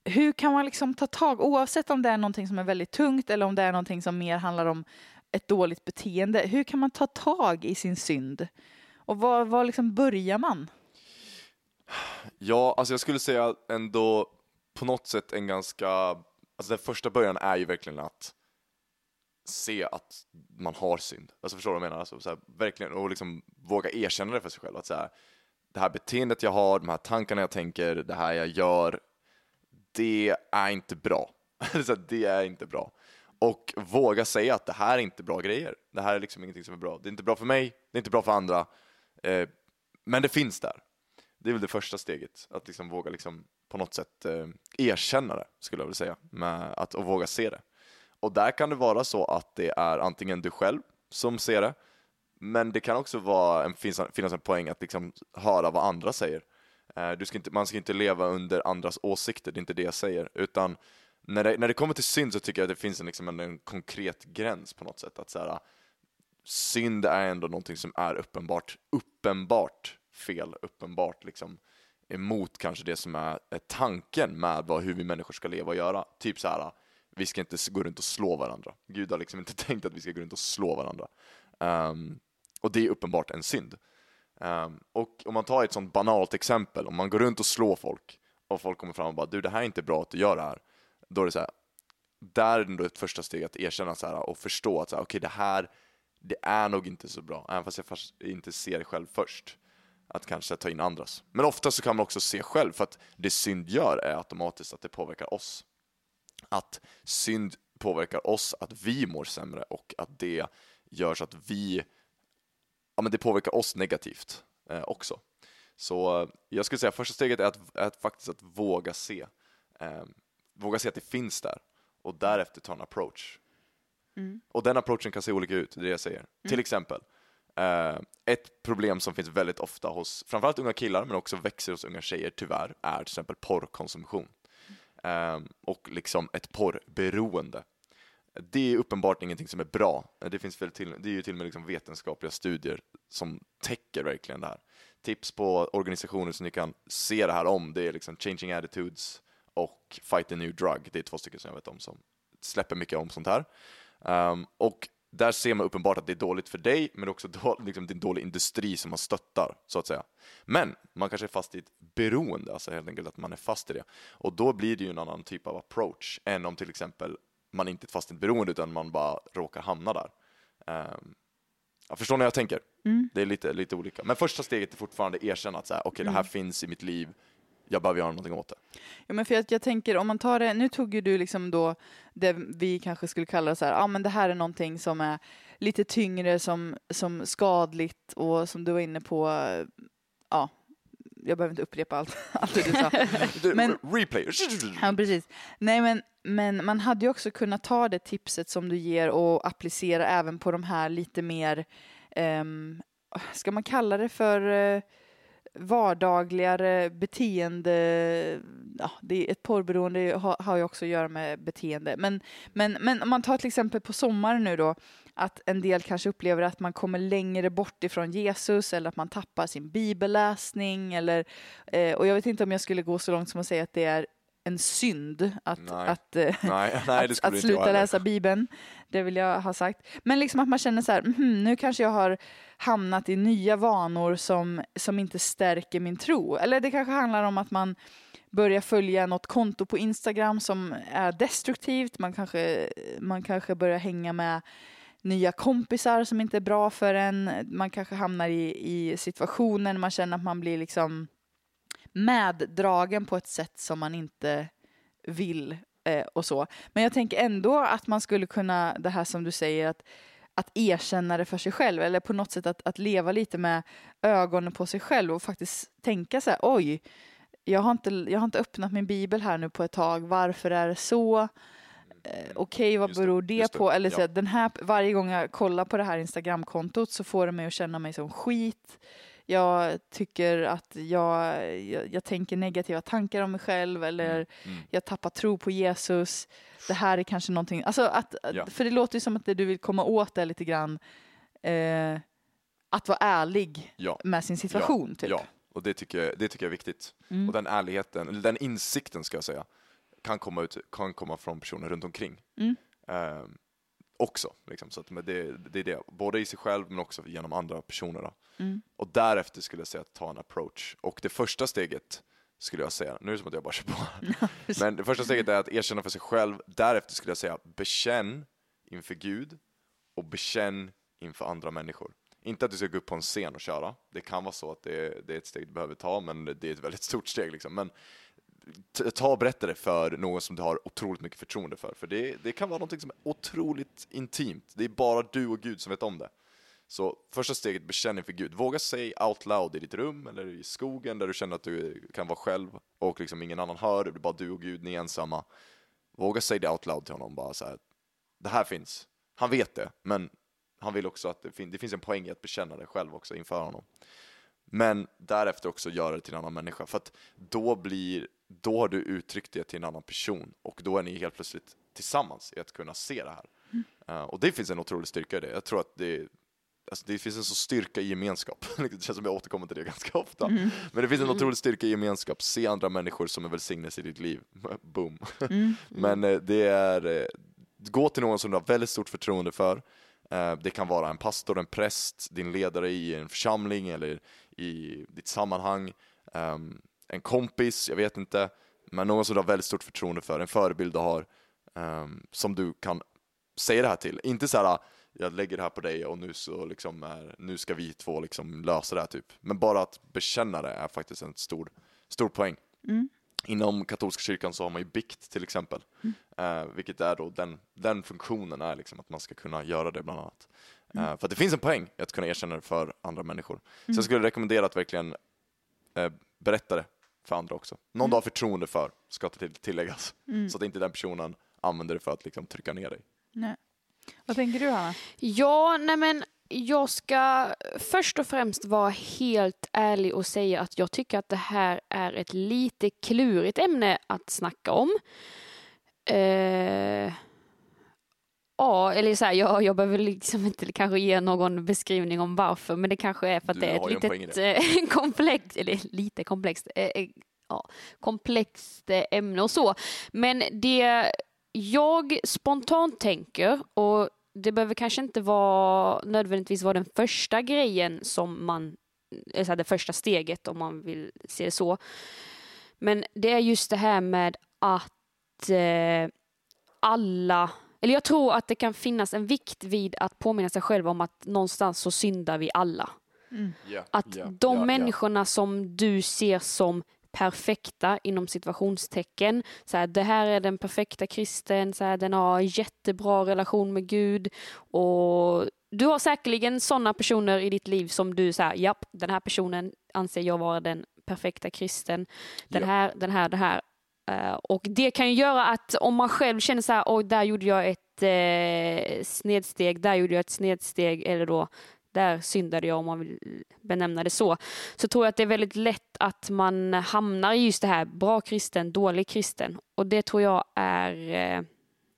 hur kan man liksom ta tag, oavsett om det är någonting som är väldigt tungt eller om det är någonting som mer handlar om ett dåligt beteende, hur kan man ta tag i sin synd? Och var, var liksom börjar man? Ja, alltså jag skulle säga ändå på något sätt en ganska alltså den första början är ju verkligen att se att man har synd. Alltså förstår du vad jag menar? Alltså, så här, verkligen, och liksom våga erkänna det för sig själv. Att så här, det här beteendet jag har, de här tankarna jag tänker, det här jag gör, det är inte bra. (laughs) så det är inte bra. Och våga säga att det här är inte bra grejer. Det här är liksom ingenting som är bra. Det är inte bra för mig, det är inte bra för andra. Eh, men det finns där. Det är väl det första steget, att liksom våga liksom på något sätt eh, erkänna det, skulle jag vilja säga, med att, och våga se det. Och där kan det vara så att det är antingen du själv som ser det, men det kan också vara en, finnas, finnas en poäng att liksom höra vad andra säger. Eh, du ska inte, man ska inte leva under andras åsikter, det är inte det jag säger, utan när det, när det kommer till synd så tycker jag att det finns en, liksom en, en konkret gräns på något sätt. Att så här, synd är ändå någonting som är uppenbart, uppenbart fel, uppenbart liksom emot kanske det som är, är tanken med vad, hur vi människor ska leva och göra. Typ så här, vi ska inte gå runt och slå varandra. Gud har liksom inte (laughs) tänkt att vi ska gå runt och slå varandra. Um, och det är uppenbart en synd. Um, och om man tar ett sånt banalt exempel, om man går runt och slår folk och folk kommer fram och bara du det här är inte bra att du gör det här. Då är det så här, där är det ett första steg att erkänna så här, och förstå att så här, okay, det här det är nog inte så bra, även fast jag inte ser det själv först. Att kanske ta in andras. Men ofta så kan man också se själv, för att det synd gör är automatiskt att det påverkar oss. Att synd påverkar oss, att vi mår sämre och att det gör så att vi, ja men det påverkar oss negativt eh, också. Så jag skulle säga första steget är att, att faktiskt att våga se, eh, våga se att det finns där och därefter ta en approach. Mm. Och den approachen kan se olika ut, det är det jag säger. Mm. Till exempel, eh, ett problem som finns väldigt ofta hos framförallt unga killar, men också växer hos unga tjejer tyvärr, är till exempel porrkonsumtion. Mm. och liksom ett porrberoende. Det är uppenbart ingenting som är bra. Det, finns till, det är ju till och med liksom vetenskapliga studier som täcker verkligen det här. Tips på organisationer som ni kan se det här om, det är liksom Changing Attitudes och Fight the New Drug. Det är två stycken som jag vet om som släpper mycket om sånt här. Um, och där ser man uppenbart att det är dåligt för dig, men också (laughs) då, liksom, det är en dålig industri som man stöttar, så att säga. Men man kanske är fast i ett beroende, alltså helt enkelt att man är fast i det. Och då blir det ju en annan typ av approach än om till exempel man inte är fast i ett beroende, utan man bara råkar hamna där. Um, jag förstår när jag tänker? Mm. Det är lite, lite olika. Men första steget är fortfarande erkänna att okej, okay, mm. det här mm. finns i mitt liv, jag behöver göra någonting åt det. Ja, men för jag, jag tänker om man tar det, nu tog ju du liksom då det vi kanske skulle kalla så här, ja men det här är någonting som är lite tyngre som, som skadligt och som du var inne på, ja, jag behöver inte upprepa allt, (laughs) allt det du sa. men, Replay. Ja, precis. Nej, men, men man hade ju också kunnat ta det tipset som du ger och applicera även på de här lite mer, um, ska man kalla det för uh, vardagligare beteende, ja, det är ett porrberoende har, har ju också att göra med beteende. Men, men, men om man tar till exempel på sommaren nu då, att en del kanske upplever att man kommer längre bort ifrån Jesus eller att man tappar sin bibelläsning eller, eh, och jag vet inte om jag skulle gå så långt som att säga att det är en synd att, nej. att, eh, (laughs) nej, nej, att, att sluta läsa Bibeln. Det vill jag ha sagt. Men liksom att man känner så här, mm, nu kanske jag har hamnat i nya vanor som, som inte stärker min tro. Eller det kanske handlar om att man börjar följa något konto på Instagram som är destruktivt. Man kanske, man kanske börjar hänga med nya kompisar som inte är bra för en. Man kanske hamnar i, i situationer man känner att man blir liksom meddragen på ett sätt som man inte vill eh, och så. Men jag tänker ändå att man skulle kunna, det här som du säger, att, att erkänna det för sig själv eller på något sätt att, att leva lite med ögonen på sig själv och faktiskt tänka så här, oj, jag har, inte, jag har inte öppnat min bibel här nu på ett tag, varför är det så? Eh, Okej, okay, vad just beror det, det på? Eller så ja. den här, varje gång jag kollar på det här Instagramkontot så får det mig att känna mig som skit jag tycker att jag, jag, jag, tänker negativa tankar om mig själv eller mm. Mm. jag tappar tro på Jesus. Det här är kanske någonting, alltså att, ja. för det låter ju som att det du vill komma åt är lite grann eh, att vara ärlig ja. med sin situation. Ja. Typ. ja, och det tycker jag, det tycker jag är viktigt. Mm. Och den ärligheten, eller den insikten ska jag säga, kan komma, ut, kan komma från personer runt omkring. Mm. Um, också. Liksom. Så att, men det, det är det, både i sig själv men också genom andra personer. Mm. Och därefter skulle jag säga att ta en approach. Och det första steget skulle jag säga. Nu är det som att jag bara kör på. (laughs) Men det första steget är att erkänna för sig själv. Därefter skulle jag säga bekänn inför Gud och bekänn inför andra människor. Inte att du ska gå upp på en scen och köra. Det kan vara så att det är, det är ett steg du behöver ta, men det är ett väldigt stort steg. Liksom. Men ta och berätta det för någon som du har otroligt mycket förtroende för. För det, det kan vara något som är otroligt intimt. Det är bara du och Gud som vet om det. Så första steget, bekänn inför Gud. Våga säga out loud i ditt rum eller i skogen där du känner att du kan vara själv och liksom ingen annan hör, det är bara du och Gud, ni är ensamma. Våga säga det out loud till honom bara så här. Det här finns. Han vet det, men han vill också att det, fin det finns en poäng i att bekänna det själv också inför honom. Men därefter också göra det till en annan människa, för att då blir, då har du uttryckt det till en annan person och då är ni helt plötsligt tillsammans i att kunna se det här. Uh, och det finns en otrolig styrka i det. Jag tror att det, alltså det finns en så styrka i gemenskap. (laughs) det känns som jag återkommer till det ganska ofta. Mm. Men det finns en otrolig styrka i gemenskap. Se andra människor som en välsignelse i ditt liv. (laughs) Boom. Mm. (laughs) Men eh, det är, eh, gå till någon som du har väldigt stort förtroende för. Eh, Det kan vara en pastor, en präst, din ledare i en församling eller i ditt sammanhang, ehm, en kompis, jag vet inte, men någon som du har väldigt stort förtroende för, en förebild du har, ehm, som du kan säga det här till. Inte så här, jag lägger det här på dig och nu så liksom är, nu ska vi två liksom lösa det här typ. Men bara att bekänna det är faktiskt en stor, stor poäng. Mm. Inom katolska kyrkan så har man ju bikt till exempel, eh, vilket är då den, den funktionen är liksom att man ska kunna göra det bland annat. Eh, för att det finns en poäng i att kunna erkänna det för andra människor. Så jag skulle rekommendera att verkligen eh, berätta det för andra också. Någon du har förtroende för, ska till, tilläggas. Så att inte den personen använder det för att liksom trycka ner dig. Nej. Vad tänker du Hanna? Ja, nej men jag ska först och främst vara helt ärlig och säga att jag tycker att det här är ett lite klurigt ämne att snacka om. Eh, ja, eller så här, jag, jag behöver liksom inte kanske ge någon beskrivning om varför, men det kanske är för att Du det är ett litet eh, (laughs) komplext, eller lite komplext, eh, eh, ja, komplext ämne och så. Men det jag spontant tänker, och det behöver kanske inte vara nödvändigtvis vara den första grejen som man, alltså det första steget om man vill se det så. Men det är just det här med att eh, alla, eller jag tror att det kan finnas en vikt vid att påminna sig själv om att någonstans så syndar vi alla. Att de människorna som du ser som perfekta inom situationstecken. Så här, det här är den perfekta kristen, så här, den har jättebra relation med Gud och du har säkerligen sådana personer i ditt liv som du säger, japp, den här personen anser jag vara den perfekta kristen. Den här, den här, den här. Eh, och det kan ju göra att om man själv känner så här, oj, där gjorde jag ett eh, snedsteg, där gjorde jag ett snedsteg, eller då där syndade jag om man vill benämna det så, så tror jag att det är väldigt lätt att man hamnar i just det här bra kristen, dålig kristen. Och det tror jag är, eh,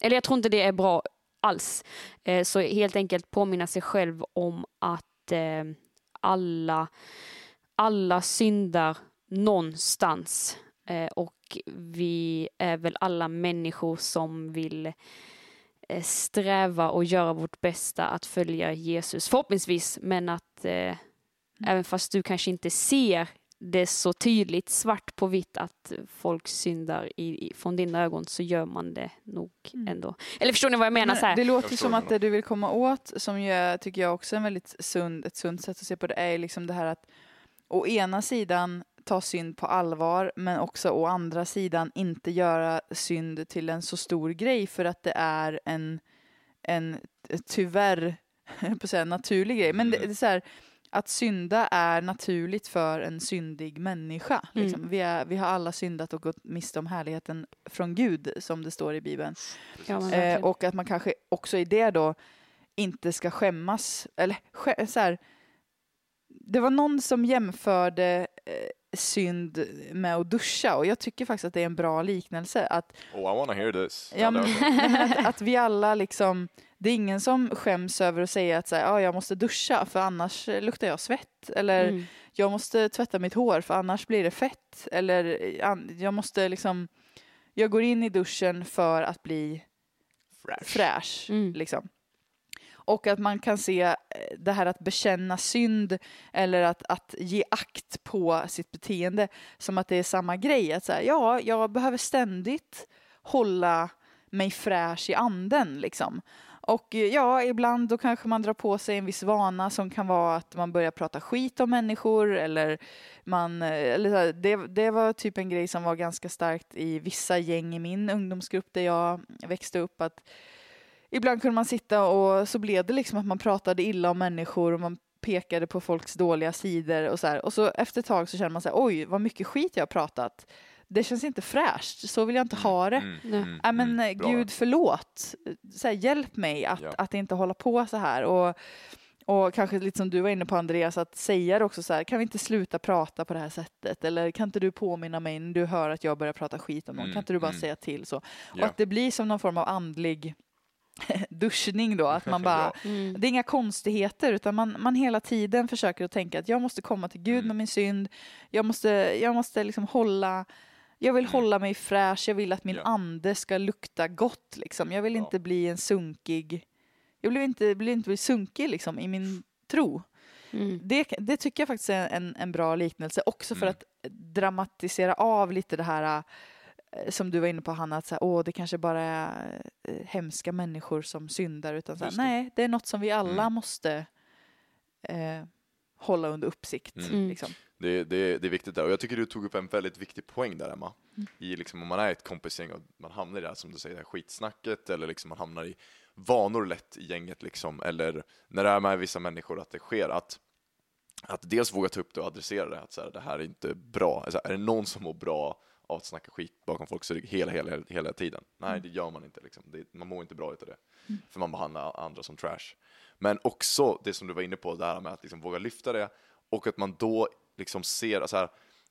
eller jag tror inte det är bra alls. Eh, så helt enkelt påminna sig själv om att alla, alla syndar någonstans. Eh, Och vi är väl alla människor som vill eh, sträva och göra vårt bästa att följa Jesus, förhoppningsvis, men att eh, även fast du kanske inte ser det så tydligt svart på vitt att folk syndar i, i, från dina ögon så gör man det nog ändå. Eller förstår ni vad jag menar? Så här? Det låter som att det du vill komma åt, som ju är, tycker jag också är en väldigt sund, ett sunt sätt att se på det, är liksom det här att å ena sidan ta synd på allvar, men också å andra sidan inte göra synd till en så stor grej för att det är en, en tyvärr, (laughs) på att säga naturlig grej, men det, det är så här, att synda är naturligt för en syndig människa. Liksom. Mm. Vi, är, vi har alla syndat och gått miste om härligheten från Gud, som det står i Bibeln. Ja, Eh, och att man kanske också i det då inte ska skämmas. Eller så här, det var någon som jämförde eh, synd med att duscha och jag tycker faktiskt att det är en bra liknelse. Att, Oh, I wanna hear this. ja, (laughs) men, att, att vi alla liksom, det är ingen som skäms över att säga att så här, ah, jag måste duscha för annars luktar jag svett. Eller Mm. jag måste tvätta mitt hår för annars blir det fett. Eller an- jag måste liksom, jag går in i duschen för att bli Fresh. fräsch. Mm. Liksom. Och att man kan se eh, det här att bekänna synd eller att, att ge akt på sitt beteende som att det är samma grej. Att så här, ja, jag behöver ständigt hålla mig fräsch i anden liksom. Och eh, ja, ibland då kanske man drar på sig en viss vana som kan vara att man börjar prata skit om människor eller man, eh, eller så här, det, det var typ en grej som var ganska starkt i vissa gäng i min ungdomsgrupp där jag växte upp att ibland kunde man sitta och så blev det liksom att man pratade illa om människor och man pekade på folks dåliga sidor och så här. Och så efter ett tag så känner man sig oj, vad mycket skit jag har pratat det känns inte fräscht, så vill jag inte ha det. Mm, mm, Ja, men mm, eh, gud förlåt, så här, hjälp mig att, Ja. att inte hålla på så här. Och, och kanske lite som du var inne på Andreas, att säga det också så här, kan vi inte sluta prata på det här sättet? Eller kan inte du påminna mig när du hör att jag börjar prata skit om någon? Mm, Kan inte du bara mm. säga till så? Och Ja. att det blir som någon form av andlig (laughs) duschning då, att man bara. Mm. det är inga konstigheter utan man, man hela tiden försöker att tänka att jag måste komma till Gud Mm. med min synd. Jag måste, jag måste liksom hålla, jag vill hålla mig fräsch, jag vill att min Mm. Ja. ande ska lukta gott liksom. Jag vill Ja. inte bli en sunkig, jag vill inte, vill inte bli sunkig liksom i min tro. Mm. Det, det tycker jag faktiskt är en, en bra liknelse också för Mm. att dramatisera av lite det här som du var inne på Hanna, att så här, Åh, det kanske bara är eh, hemska människor som syndar utan så här, nej, det är något som vi alla Mm. måste eh, hålla under uppsikt. Mm. Liksom. Det, det, det är viktigt där och jag tycker du tog upp en väldigt viktig poäng där Emma. Mm. I liksom om man är ett kompisgäng och man hamnar i det här som du säger, det här skitsnacket eller liksom man hamnar i vanor lätt i gänget liksom eller när det är med vissa människor att det sker att att dels våga ta upp det och adressera det, att så här, det här är inte bra. Alltså, är det någon som mår bra att snacka skit bakom folk så är det hela, hela, hela tiden. Nej, det gör man inte. Liksom. Det, man mår inte bra utav det. För man behandlar andra som trash. Men också det som du var inne på, det här med att liksom våga lyfta det och att man då liksom ser, så här,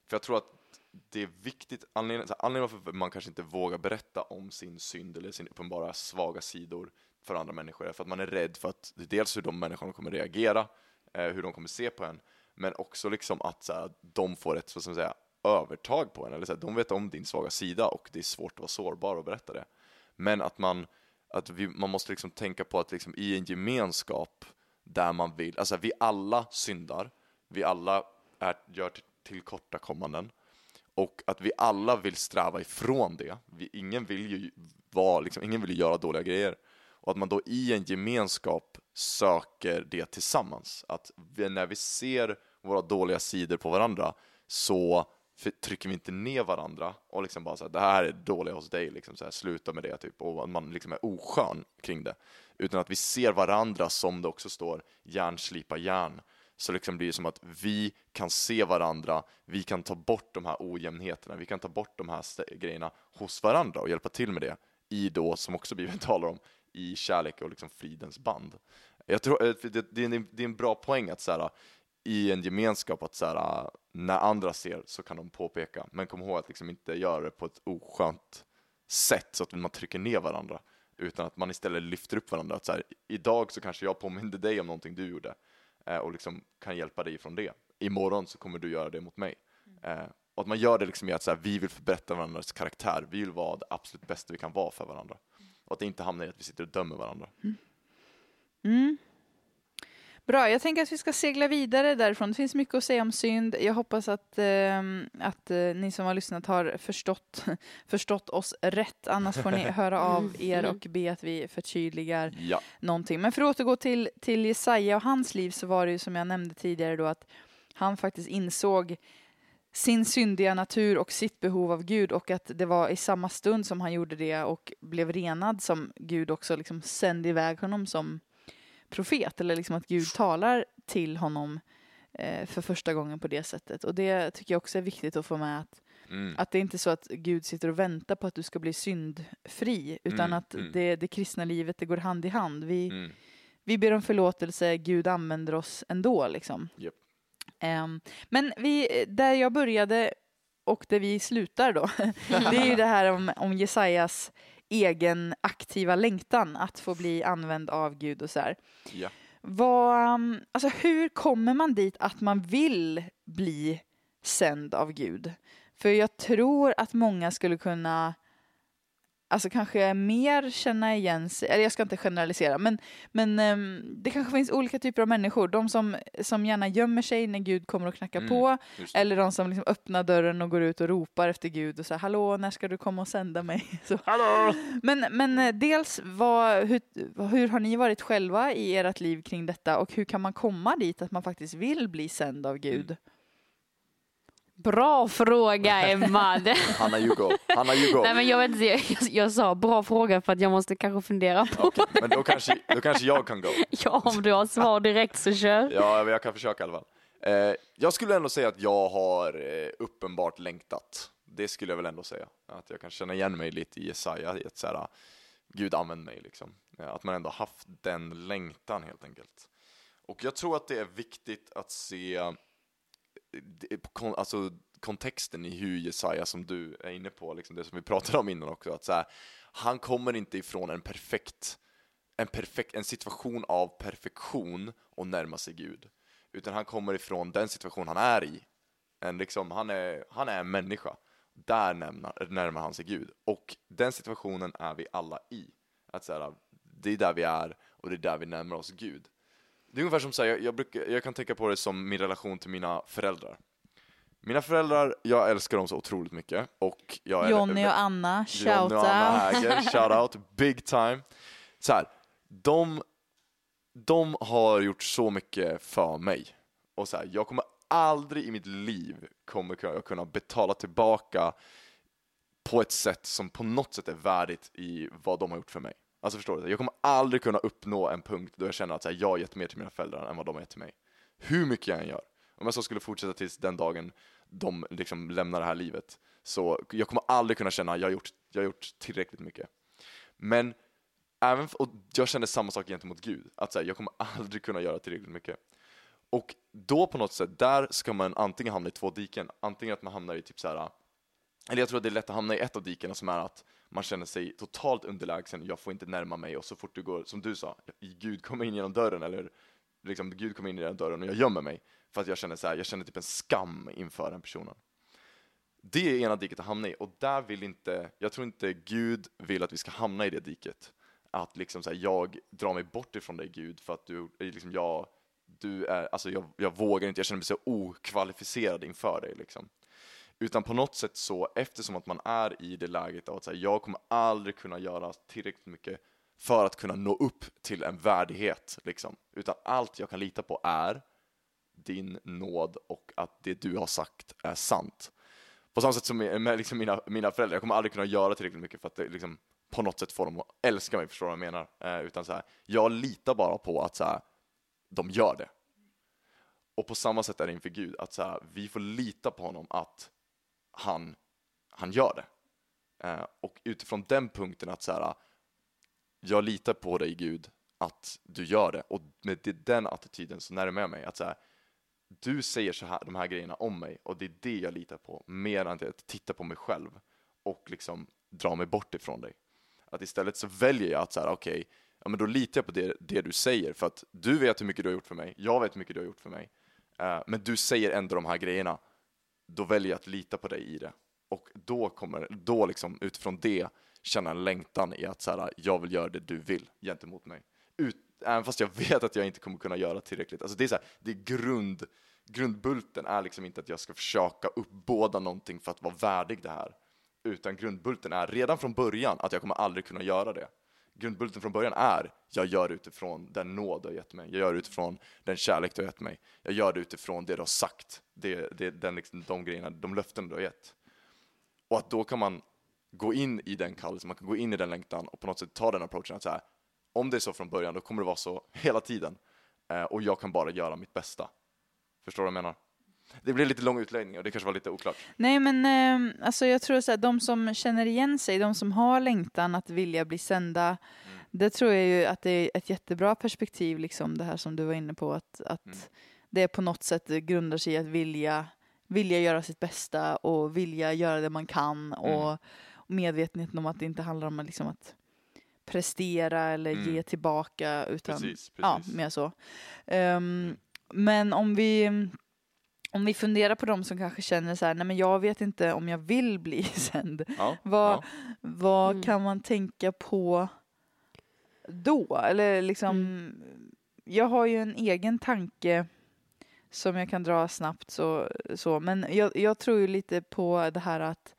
för jag tror att det är viktigt, anledningen, här, anledningen varför man kanske inte vågar berätta om sin synd eller sin uppenbara svaga sidor för andra människor är för att man är rädd för att dels hur de människorna kommer reagera, eh, hur de kommer se på en, men också liksom att så här, de får ett, så att säga, övertag på en, eller så här, de vet om din svaga sida och det är svårt att vara sårbar och berätta det. Men att man, att vi, man måste liksom tänka på att liksom i en gemenskap där man vill, alltså vi alla syndar, vi alla är, gör tillkortakommanden och att vi alla vill sträva ifrån det. Vi, ingen vill ju vara, liksom, ingen vill ju göra dåliga grejer. Och att man då i en gemenskap söker det tillsammans. Att vi, när vi ser våra dåliga sidor på varandra så för- trycker vi inte ner varandra och liksom bara så här, det här är dåligt hos dig, liksom så här, sluta med det, typ, och man liksom är oskön kring det. Utan att vi ser varandra som det också står, järn slipa järn. Så liksom blir det som att vi kan se varandra, vi kan ta bort de här ojämnheterna, vi kan ta bort de här grejerna hos varandra och hjälpa till med det i då, som också Bibeln (laughs) talar om, i kärlek och liksom fridens band. Jag tror, eh, det, det, det är en bra poäng att så här, i en gemenskap att så här, när andra ser så kan de påpeka, men kom ihåg att liksom inte göra det på ett oskönt sätt så att man trycker ner varandra, utan att man istället lyfter upp varandra. Att så här, idag så kanske jag påminde dig om någonting du gjorde eh, och liksom kan hjälpa dig från det. Imorgon så kommer du göra det mot mig. Eh, och att man gör det liksom i att så här, vi vill förbättra varandras karaktär, vi vill vara det absolut bästa vi kan vara för varandra. Och att det inte hamnar i att vi sitter och dömer varandra. Mm. Bra, jag tänker att vi ska segla vidare därifrån. Det finns mycket att säga om synd. Jag hoppas att, ehm, att eh, ni som har lyssnat har förstått, (laughs) förstått oss rätt. Annars får ni (laughs) höra av er och be att vi förtydligar Ja, någonting. Men för att återgå till, till Jesaja och hans liv så var det ju som jag nämnde tidigare då att han faktiskt insåg sin syndiga natur och sitt behov av Gud och att det var i samma stund som han gjorde det och blev renad som Gud också liksom sände iväg honom som profet eller liksom att Gud talar till honom eh, för första gången på det sättet. Och det tycker jag också är viktigt att få med att mm. att det är inte så att Gud sitter och väntar på att du ska bli syndfri, utan Mm, att mm. det, det kristna livet det går hand i hand. Vi, Mm. vi ber om förlåtelse, Gud använder oss ändå. Liksom. Japp. Ehm, men vi, där jag började och där vi slutar då, (laughs) det är ju det här om, om Jesajas egen aktiva längtan att få bli använd av Gud och så här. ja. Vad, um, alltså hur kommer man dit att man vill bli sänd av Gud? För jag tror att många skulle kunna alltså kanske mer känna igen sig, eller jag ska inte generalisera, men, men ehm, det kanske finns olika typer av människor. De som, som gärna gömmer sig när Gud kommer och knackar Mm, på, eller de som liksom öppnar dörren och går ut och ropar efter Gud och säger hallå, när ska du komma och sända mig? (laughs) Så. Hallå! Men, men eh, dels, vad, hur, hur har ni varit själva i ert liv kring detta och hur kan man komma dit att man faktiskt vill bli sänd av Gud? Bra fråga Emma. (laughs) Det- Hanna you go. Hanna you go. Nej men jag vet inte, jag, jag sa bra fråga för att jag måste kanske fundera på. Okej, men då kanske, då kanske jag kan gå. (laughs) Ja om du har svar direkt så kör. Ja, jag kan försöka i alla fall. Eh, jag skulle ändå säga att jag har eh, uppenbart längtat. Det skulle jag väl ändå säga. Att jag kan känna igen mig lite i Jesaja, i att så här, Gud använd mig liksom. Eh, Att man ändå haft den längtan helt enkelt. Och jag tror att det är viktigt att se eh, det- Eh, kon- alltså, kontexten i hur Jesaja, som du är inne på, liksom det som vi pratade om innan också, att så här, han kommer inte ifrån en perfekt, en perfekt, en situation av perfektion och närma sig Gud, utan han kommer ifrån den situation han är i. En liksom, han, är, han är en människa, där närmar, närmar han sig Gud, och den situationen är vi alla i. Att så här, det är där vi är och det är där vi närmar oss Gud. Det är ungefär som så här, jag, jag, brukar, jag kan tänka på det som min relation till mina föräldrar. Mina föräldrar, jag älskar dem så otroligt mycket och jag är Jonny och Anna, Johnny shout och Anna out. Häger, (laughs) shout out, big time. Så här, de, de har gjort så mycket för mig. Och så här, jag kommer aldrig i mitt liv kommer kunna- kunna betala tillbaka på ett sätt som på något sätt är värdigt i vad de har gjort för mig. Alltså förstår du? Jag kommer aldrig kunna uppnå en punkt då jag känner att så här, jag har gett mer till mina föräldrar än vad de har gett till mig. Hur mycket jag än gör. Om jag så skulle fortsätta tills den dagen de liksom lämnar det här livet. Så jag kommer aldrig kunna känna att jag har gjort, jag har gjort tillräckligt mycket. Men även, och jag känner samma sak gentemot Gud. Att så här, jag kommer aldrig kunna göra tillräckligt mycket. Och då på något sätt, där ska man antingen hamna i två diken. Antingen att man hamnar i typ så här. Eller jag tror att det är lätt att hamna i ett av dikena som är att man känner sig totalt underlägsen, jag får inte närma mig och så fort du går, som du sa, Gud kommer in genom dörren eller liksom Gud kommer in genom dörren och jag gömmer mig för att jag känner så här, jag känner typ en skam inför den personen. Det är ena diket att hamna i och där vill inte, jag tror inte Gud vill att vi ska hamna i det diket. Att liksom så här, jag drar mig bort ifrån dig Gud för att du, liksom jag, du är, alltså jag, jag vågar inte, jag känner mig så okvalificerad inför dig liksom. Utan på något sätt så, eftersom att man är i det läget av att säga jag kommer aldrig kunna göra tillräckligt mycket för att kunna nå upp till en värdighet, liksom. Utan allt jag kan lita på är din nåd och att det du har sagt är sant. På samma sätt som med, med liksom mina, mina föräldrar, jag kommer aldrig kunna göra tillräckligt mycket för att det, liksom, på något sätt få dem att älska mig, förstår du vad jag menar? Eh, utan så här, jag litar bara på att så här, de gör det. Och på samma sätt är det inför Gud, att så här, vi får lita på honom att han, han gör det. Eh, och utifrån den punkten att så här, jag litar på dig Gud, att du gör det. Och med den attityden så närmar jag mig att så här, du säger så här, de här grejerna om mig och det är det jag litar på, mer än att titta på mig själv och liksom dra mig bort ifrån dig. Att istället så väljer jag att så här, okej, ja men då litar jag på det, det du säger för att du vet hur mycket du har gjort för mig, jag vet hur mycket du har gjort för mig, Eh, men du säger ändå de här grejerna, då väljer jag att lita på dig i det. Och då kommer, då liksom utifrån det känna en längtan i att så här, jag vill göra det du vill gentemot mig. Ut, även fast jag vet att jag inte kommer kunna göra tillräckligt. Alltså det är så här, det är grund, grundbulten är liksom inte att jag ska försöka uppbåda någonting för att vara värdig det här. Utan grundbulten är redan från början att jag kommer aldrig kunna göra det. Grundbulten från början är, jag gör det utifrån den nåd du har gett mig. Jag gör det utifrån den kärlek du har gett mig. Jag gör det utifrån det du har sagt. Det, det, den, liksom, de grejerna, de löften du har gett. Och att då kan man gå in i den kallelsen, man kan gå in i den längtan och på något sätt ta den approachen att så här, om det är så från början, då kommer det vara så hela tiden. Eh, och jag kan bara göra mitt bästa. Förstår du vad jag menar? Det blir lite lång utläggning och det kanske var lite oklart. Nej, men eh, alltså jag tror så här, de som känner igen sig, de som har längtan att vilja bli sända, Mm. det tror jag ju att det är ett jättebra perspektiv, liksom det här som du var inne på, att, att Mm. det på något sätt grundar sig i att vilja, vilja göra sitt bästa och vilja göra det man kan Mm. och medvetenheten om att det inte handlar om att, liksom, att prestera eller Mm. ge tillbaka, utan Precis, ja, precis. mer så. Ehm, men om vi om vi funderar på de som kanske känner så här, nej men jag vet inte om jag vill bli (laughs) sänd. Ja, Vad, ja. vad Mm. kan man tänka på då? Eller liksom, Mm. jag har ju en egen tanke som jag kan dra snabbt så, så. men jag, jag tror ju lite på det här att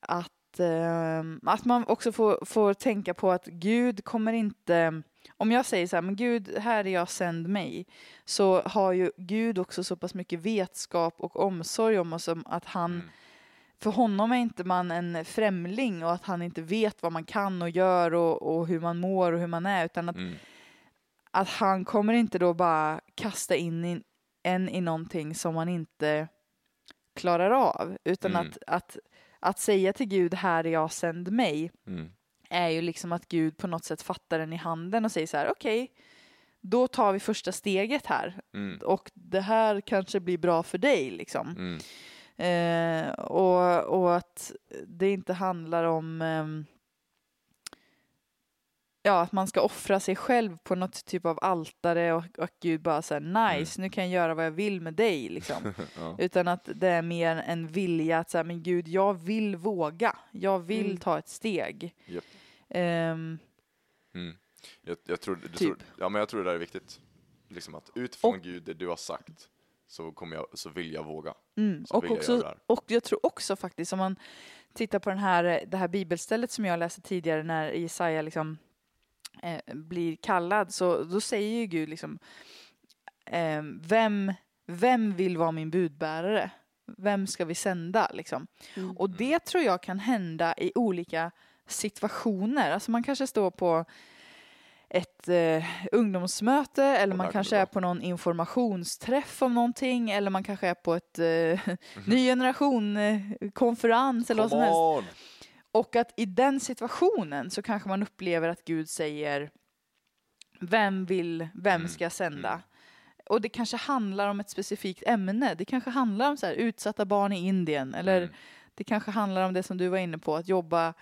att, ehm, att man också får, får tänka på att Gud kommer inte om jag säger så här, men Gud, här är jag, sänd mig, så har ju Gud också så pass mycket vetskap och omsorg om oss att han Mm. för honom är inte man en främling och att han inte vet vad man kan och gör och, och hur man mår och hur man är utan att, Mm. att han kommer inte då bara kasta in i, en i någonting som man inte klarar av utan Mm. att, att, att säga till Gud här är jag, sänd mig Mm. Är ju liksom att Gud på något sätt fattar den i handen och säger så här okej då tar vi första steget här Mm. och det här kanske blir bra för dig liksom. Mm. Eh, och, och att det inte handlar om ehm, ja, att man ska offra sig själv på något typ av altare och, och Gud bara säger nice, nu kan jag göra vad jag vill med dig liksom. (laughs) Ja. Utan att det är mer en vilja att säga, men Gud, jag vill våga. Jag vill Mm. ta ett steg. Japp. Ehm, Mm. Jag, jag, tror, Typ. tror, ja, men jag tror det där är viktigt. Liksom att utifrån Och- Gud, det du har sagt, så, kommer jag, så vill jag våga. Mm. Och, jag också, här. och jag tror också faktiskt om man tittar på den här, det här bibelstället som jag läste tidigare när Jesaja liksom, eh, blir kallad så då säger ju Gud liksom eh, vem, vem vill vara min budbärare? Vem ska vi sända liksom? Mm. Och det tror jag kan hända i olika situationer. Alltså man kanske står på ett eh, ungdomsmöte eller man kanske är på någon informationsträff om någonting eller man kanske är på ett eh, Mhm. (laughs) ny generation eh, konferens eller vad som helst. on! Och att i den situationen så kanske man upplever att Gud säger vem vill, vem Mm, ska sända? mm. Och det kanske handlar om ett specifikt ämne. Det kanske handlar om så här, utsatta barn i Indien eller Mm. det kanske handlar om det som du var inne på, att jobba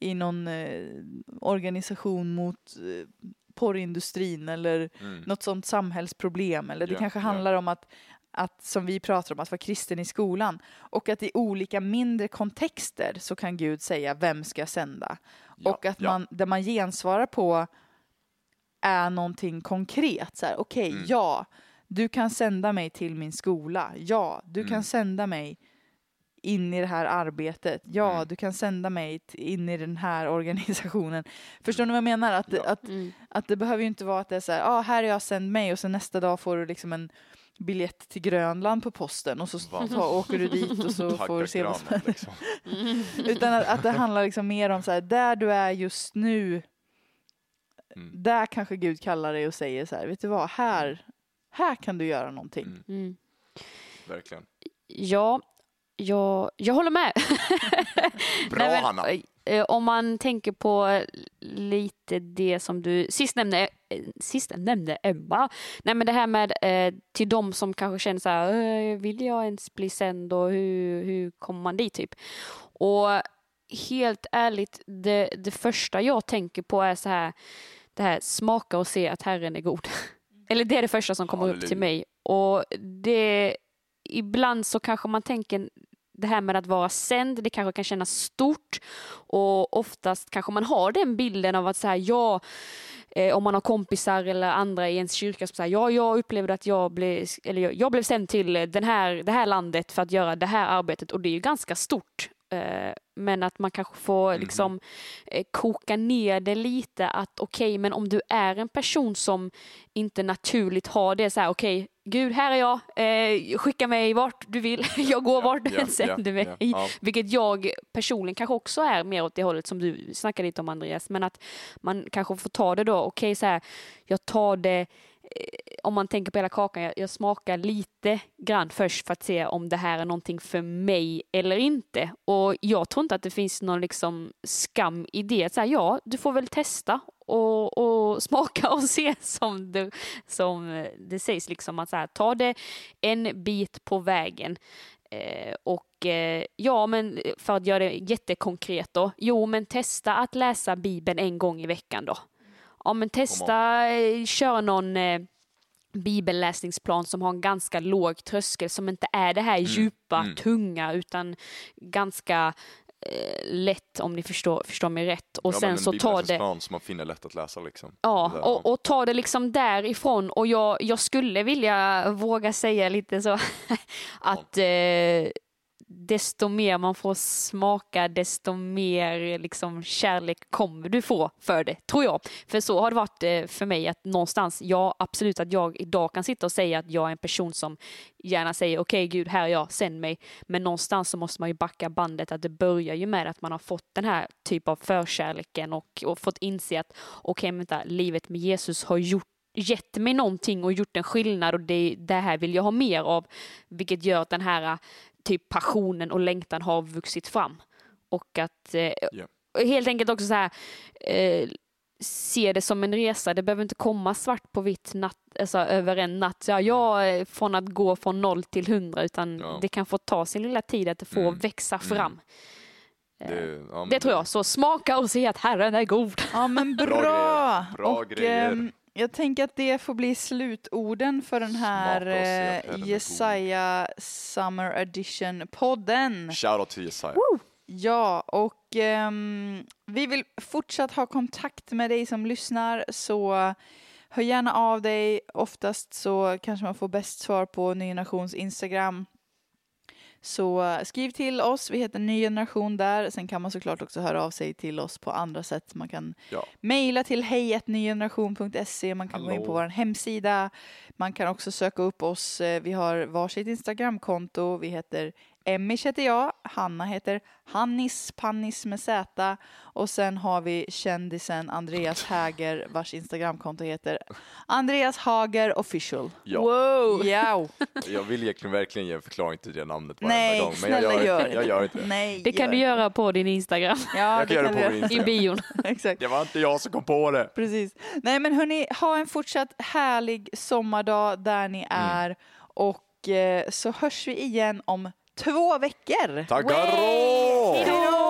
i någon eh, organisation mot eh, porrindustrin eller Mm. något sånt samhällsproblem. Eller det Ja, kanske ja. handlar om att, att, som vi pratar om, att vara kristen i skolan. Och att i olika mindre kontexter så kan Gud säga, vem ska jag sända? Ja, och att ja. man, där man gensvarar på är någonting konkret. Så här, okej, Mm. ja, du kan sända mig till min skola. Ja, du kan Mm. sända mig in i det här arbetet. Ja, Mm. du kan sända mig in i den här (laughs) organisationen. Förstår ni vad jag menar? Att, Ja. att, Mm. att det behöver ju inte vara att det är så här, ah, här är jag, sänd mig och sen nästa dag får du liksom en biljett till Grönland på posten och så ta, åker du dit och så (laughs) får du se vad som liksom. Utan att, att det handlar liksom mer om så här, där du är just nu, Mm. där kanske Gud kallar dig och säger så här, vet du vad, här, här kan du göra någonting. Mm. Mm. Verkligen. Ja, jag, jag håller med. (laughs) Bra Nej, men, Hanna! eh, Om man tänker på lite det som du sist nämnde, eh, sist nämnde Emma. Nej men det här med eh, till de som kanske känner så här, "Eh, vill jag ens bli sänd och hur, hur kommer man dit typ? Och helt ärligt, det, det första jag tänker på är så här, det här smaka och se att Herren är god. (laughs) Eller det är det första som kommer upp till Halleluja. mig. Och det, ibland så kanske man tänker det här med att vara sänd, det kanske kan kännas stort och oftast kanske man har den bilden av att säga ja, eh, om man har kompisar eller andra i ens kyrka som säger ja, jag upplevde att jag blev, eller jag, jag blev sänd till den här, det här landet för att göra det här arbetet och det är ju ganska stort. Eh, men att man kanske får Mhm. liksom eh, koka ner det lite att okej, men om du är en person som inte naturligt har det så här okej, Gud här är jag, eh, skicka mig vart du vill, (laughs) jag går vart du än sänder mig. ja, ja. Vilket jag personligen kanske också är mer åt det hållet som du snackade lite om Andreas. Men att man kanske får ta det då, okej så här, jag tar det, eh, om man tänker på hela kakan, jag, jag smakar lite grann först för att se om det här är någonting för mig eller inte. Och jag tror inte att det finns någon liksom skam i det. Så här, ja, du får väl testa och, och (laughs) smaka och se som det, som det sägs. Liksom att så här, ta det en bit på vägen. Eh, och eh, ja, men för att göra det jättekonkret då. Jo, men testa att läsa Bibeln en gång i veckan då. Ja, men testa eh, köra någon eh, bibelläsningsplan som har en ganska låg tröskel som inte är det här djupa, mm. tunga utan ganska eh, lätt om ni förstår, förstår mig rätt. Och ja, sen så tar det... som man finner lätt att läsa liksom. Ja, och, och ta det liksom därifrån. Och jag, jag skulle vilja våga säga lite så (laughs) att eh, desto mer man får smaka, desto mer liksom, kärlek kommer du få för det, tror jag. För så har det varit eh, för mig att någonstans, ja absolut att jag idag kan sitta och säga att jag är en person som gärna säger okej Gud, här är jag, sänd mig. Men någonstans så måste man ju backa bandet att det börjar ju med att man har fått den här typ av förkärleken och, och fått inse att okej, vänta, livet med Jesus har gjort gett mig någonting och gjort en skillnad och det, det här vill jag ha mer av. Vilket gör att den här typ passionen och längtan har vuxit fram. Och att eh, Ja. helt enkelt också så här eh, se det som en resa. Det behöver inte komma svart på vitt natt, alltså, över en natt. Ja, jag eh, från att gå från noll till hundra utan Ja. det kan få ta sin lilla tid att det får Mm. växa fram. Det, ja, men Det tror jag. Så smaka och se att Herren är god. Ja men bra! Bra grejer. Bra och, grejer. Jag tänker att det får bli slutorden för den här eh. Jesaja Summer Edition-podden. Shoutout till Jesaja. Ja, och ehm, vi vill fortsatt ha kontakt med dig som lyssnar, så hör gärna av dig. Oftast så kanske man får bäst svar på Ny Generations Instagram. Så skriv till oss, vi heter Ny Generation där. Sen kan man såklart också höra av sig till oss på andra sätt. Man kan Ja. mejla till hejatnygeneration.se, man kan gå in på Hallå. vår hemsida. Man kan också söka upp oss. Eh, Vi har varsitt Instagramkonto. Vi heter Emmish heter jag, Hanna heter Hannis Pannis med Z och sen har vi kändisen Andreas Häger vars Instagramkonto heter Andreas Hager official. Ja. Wow! Ja. Jag vill egentligen verkligen ge en förklaring till det namnet varenda Nej, gång, men jag gör, gör inte, jag gör inte det. Nej, Det kan du gör. göra på din Instagram, Ja, Jag kan göra det på min i Instagram. bion. (laughs) Exakt. Det var inte jag som kom på det. Precis. Nej men hörni, ha en fortsatt härlig sommardag där ni är och eh, så hörs vi igen om två veckor. Tackar! Hej då!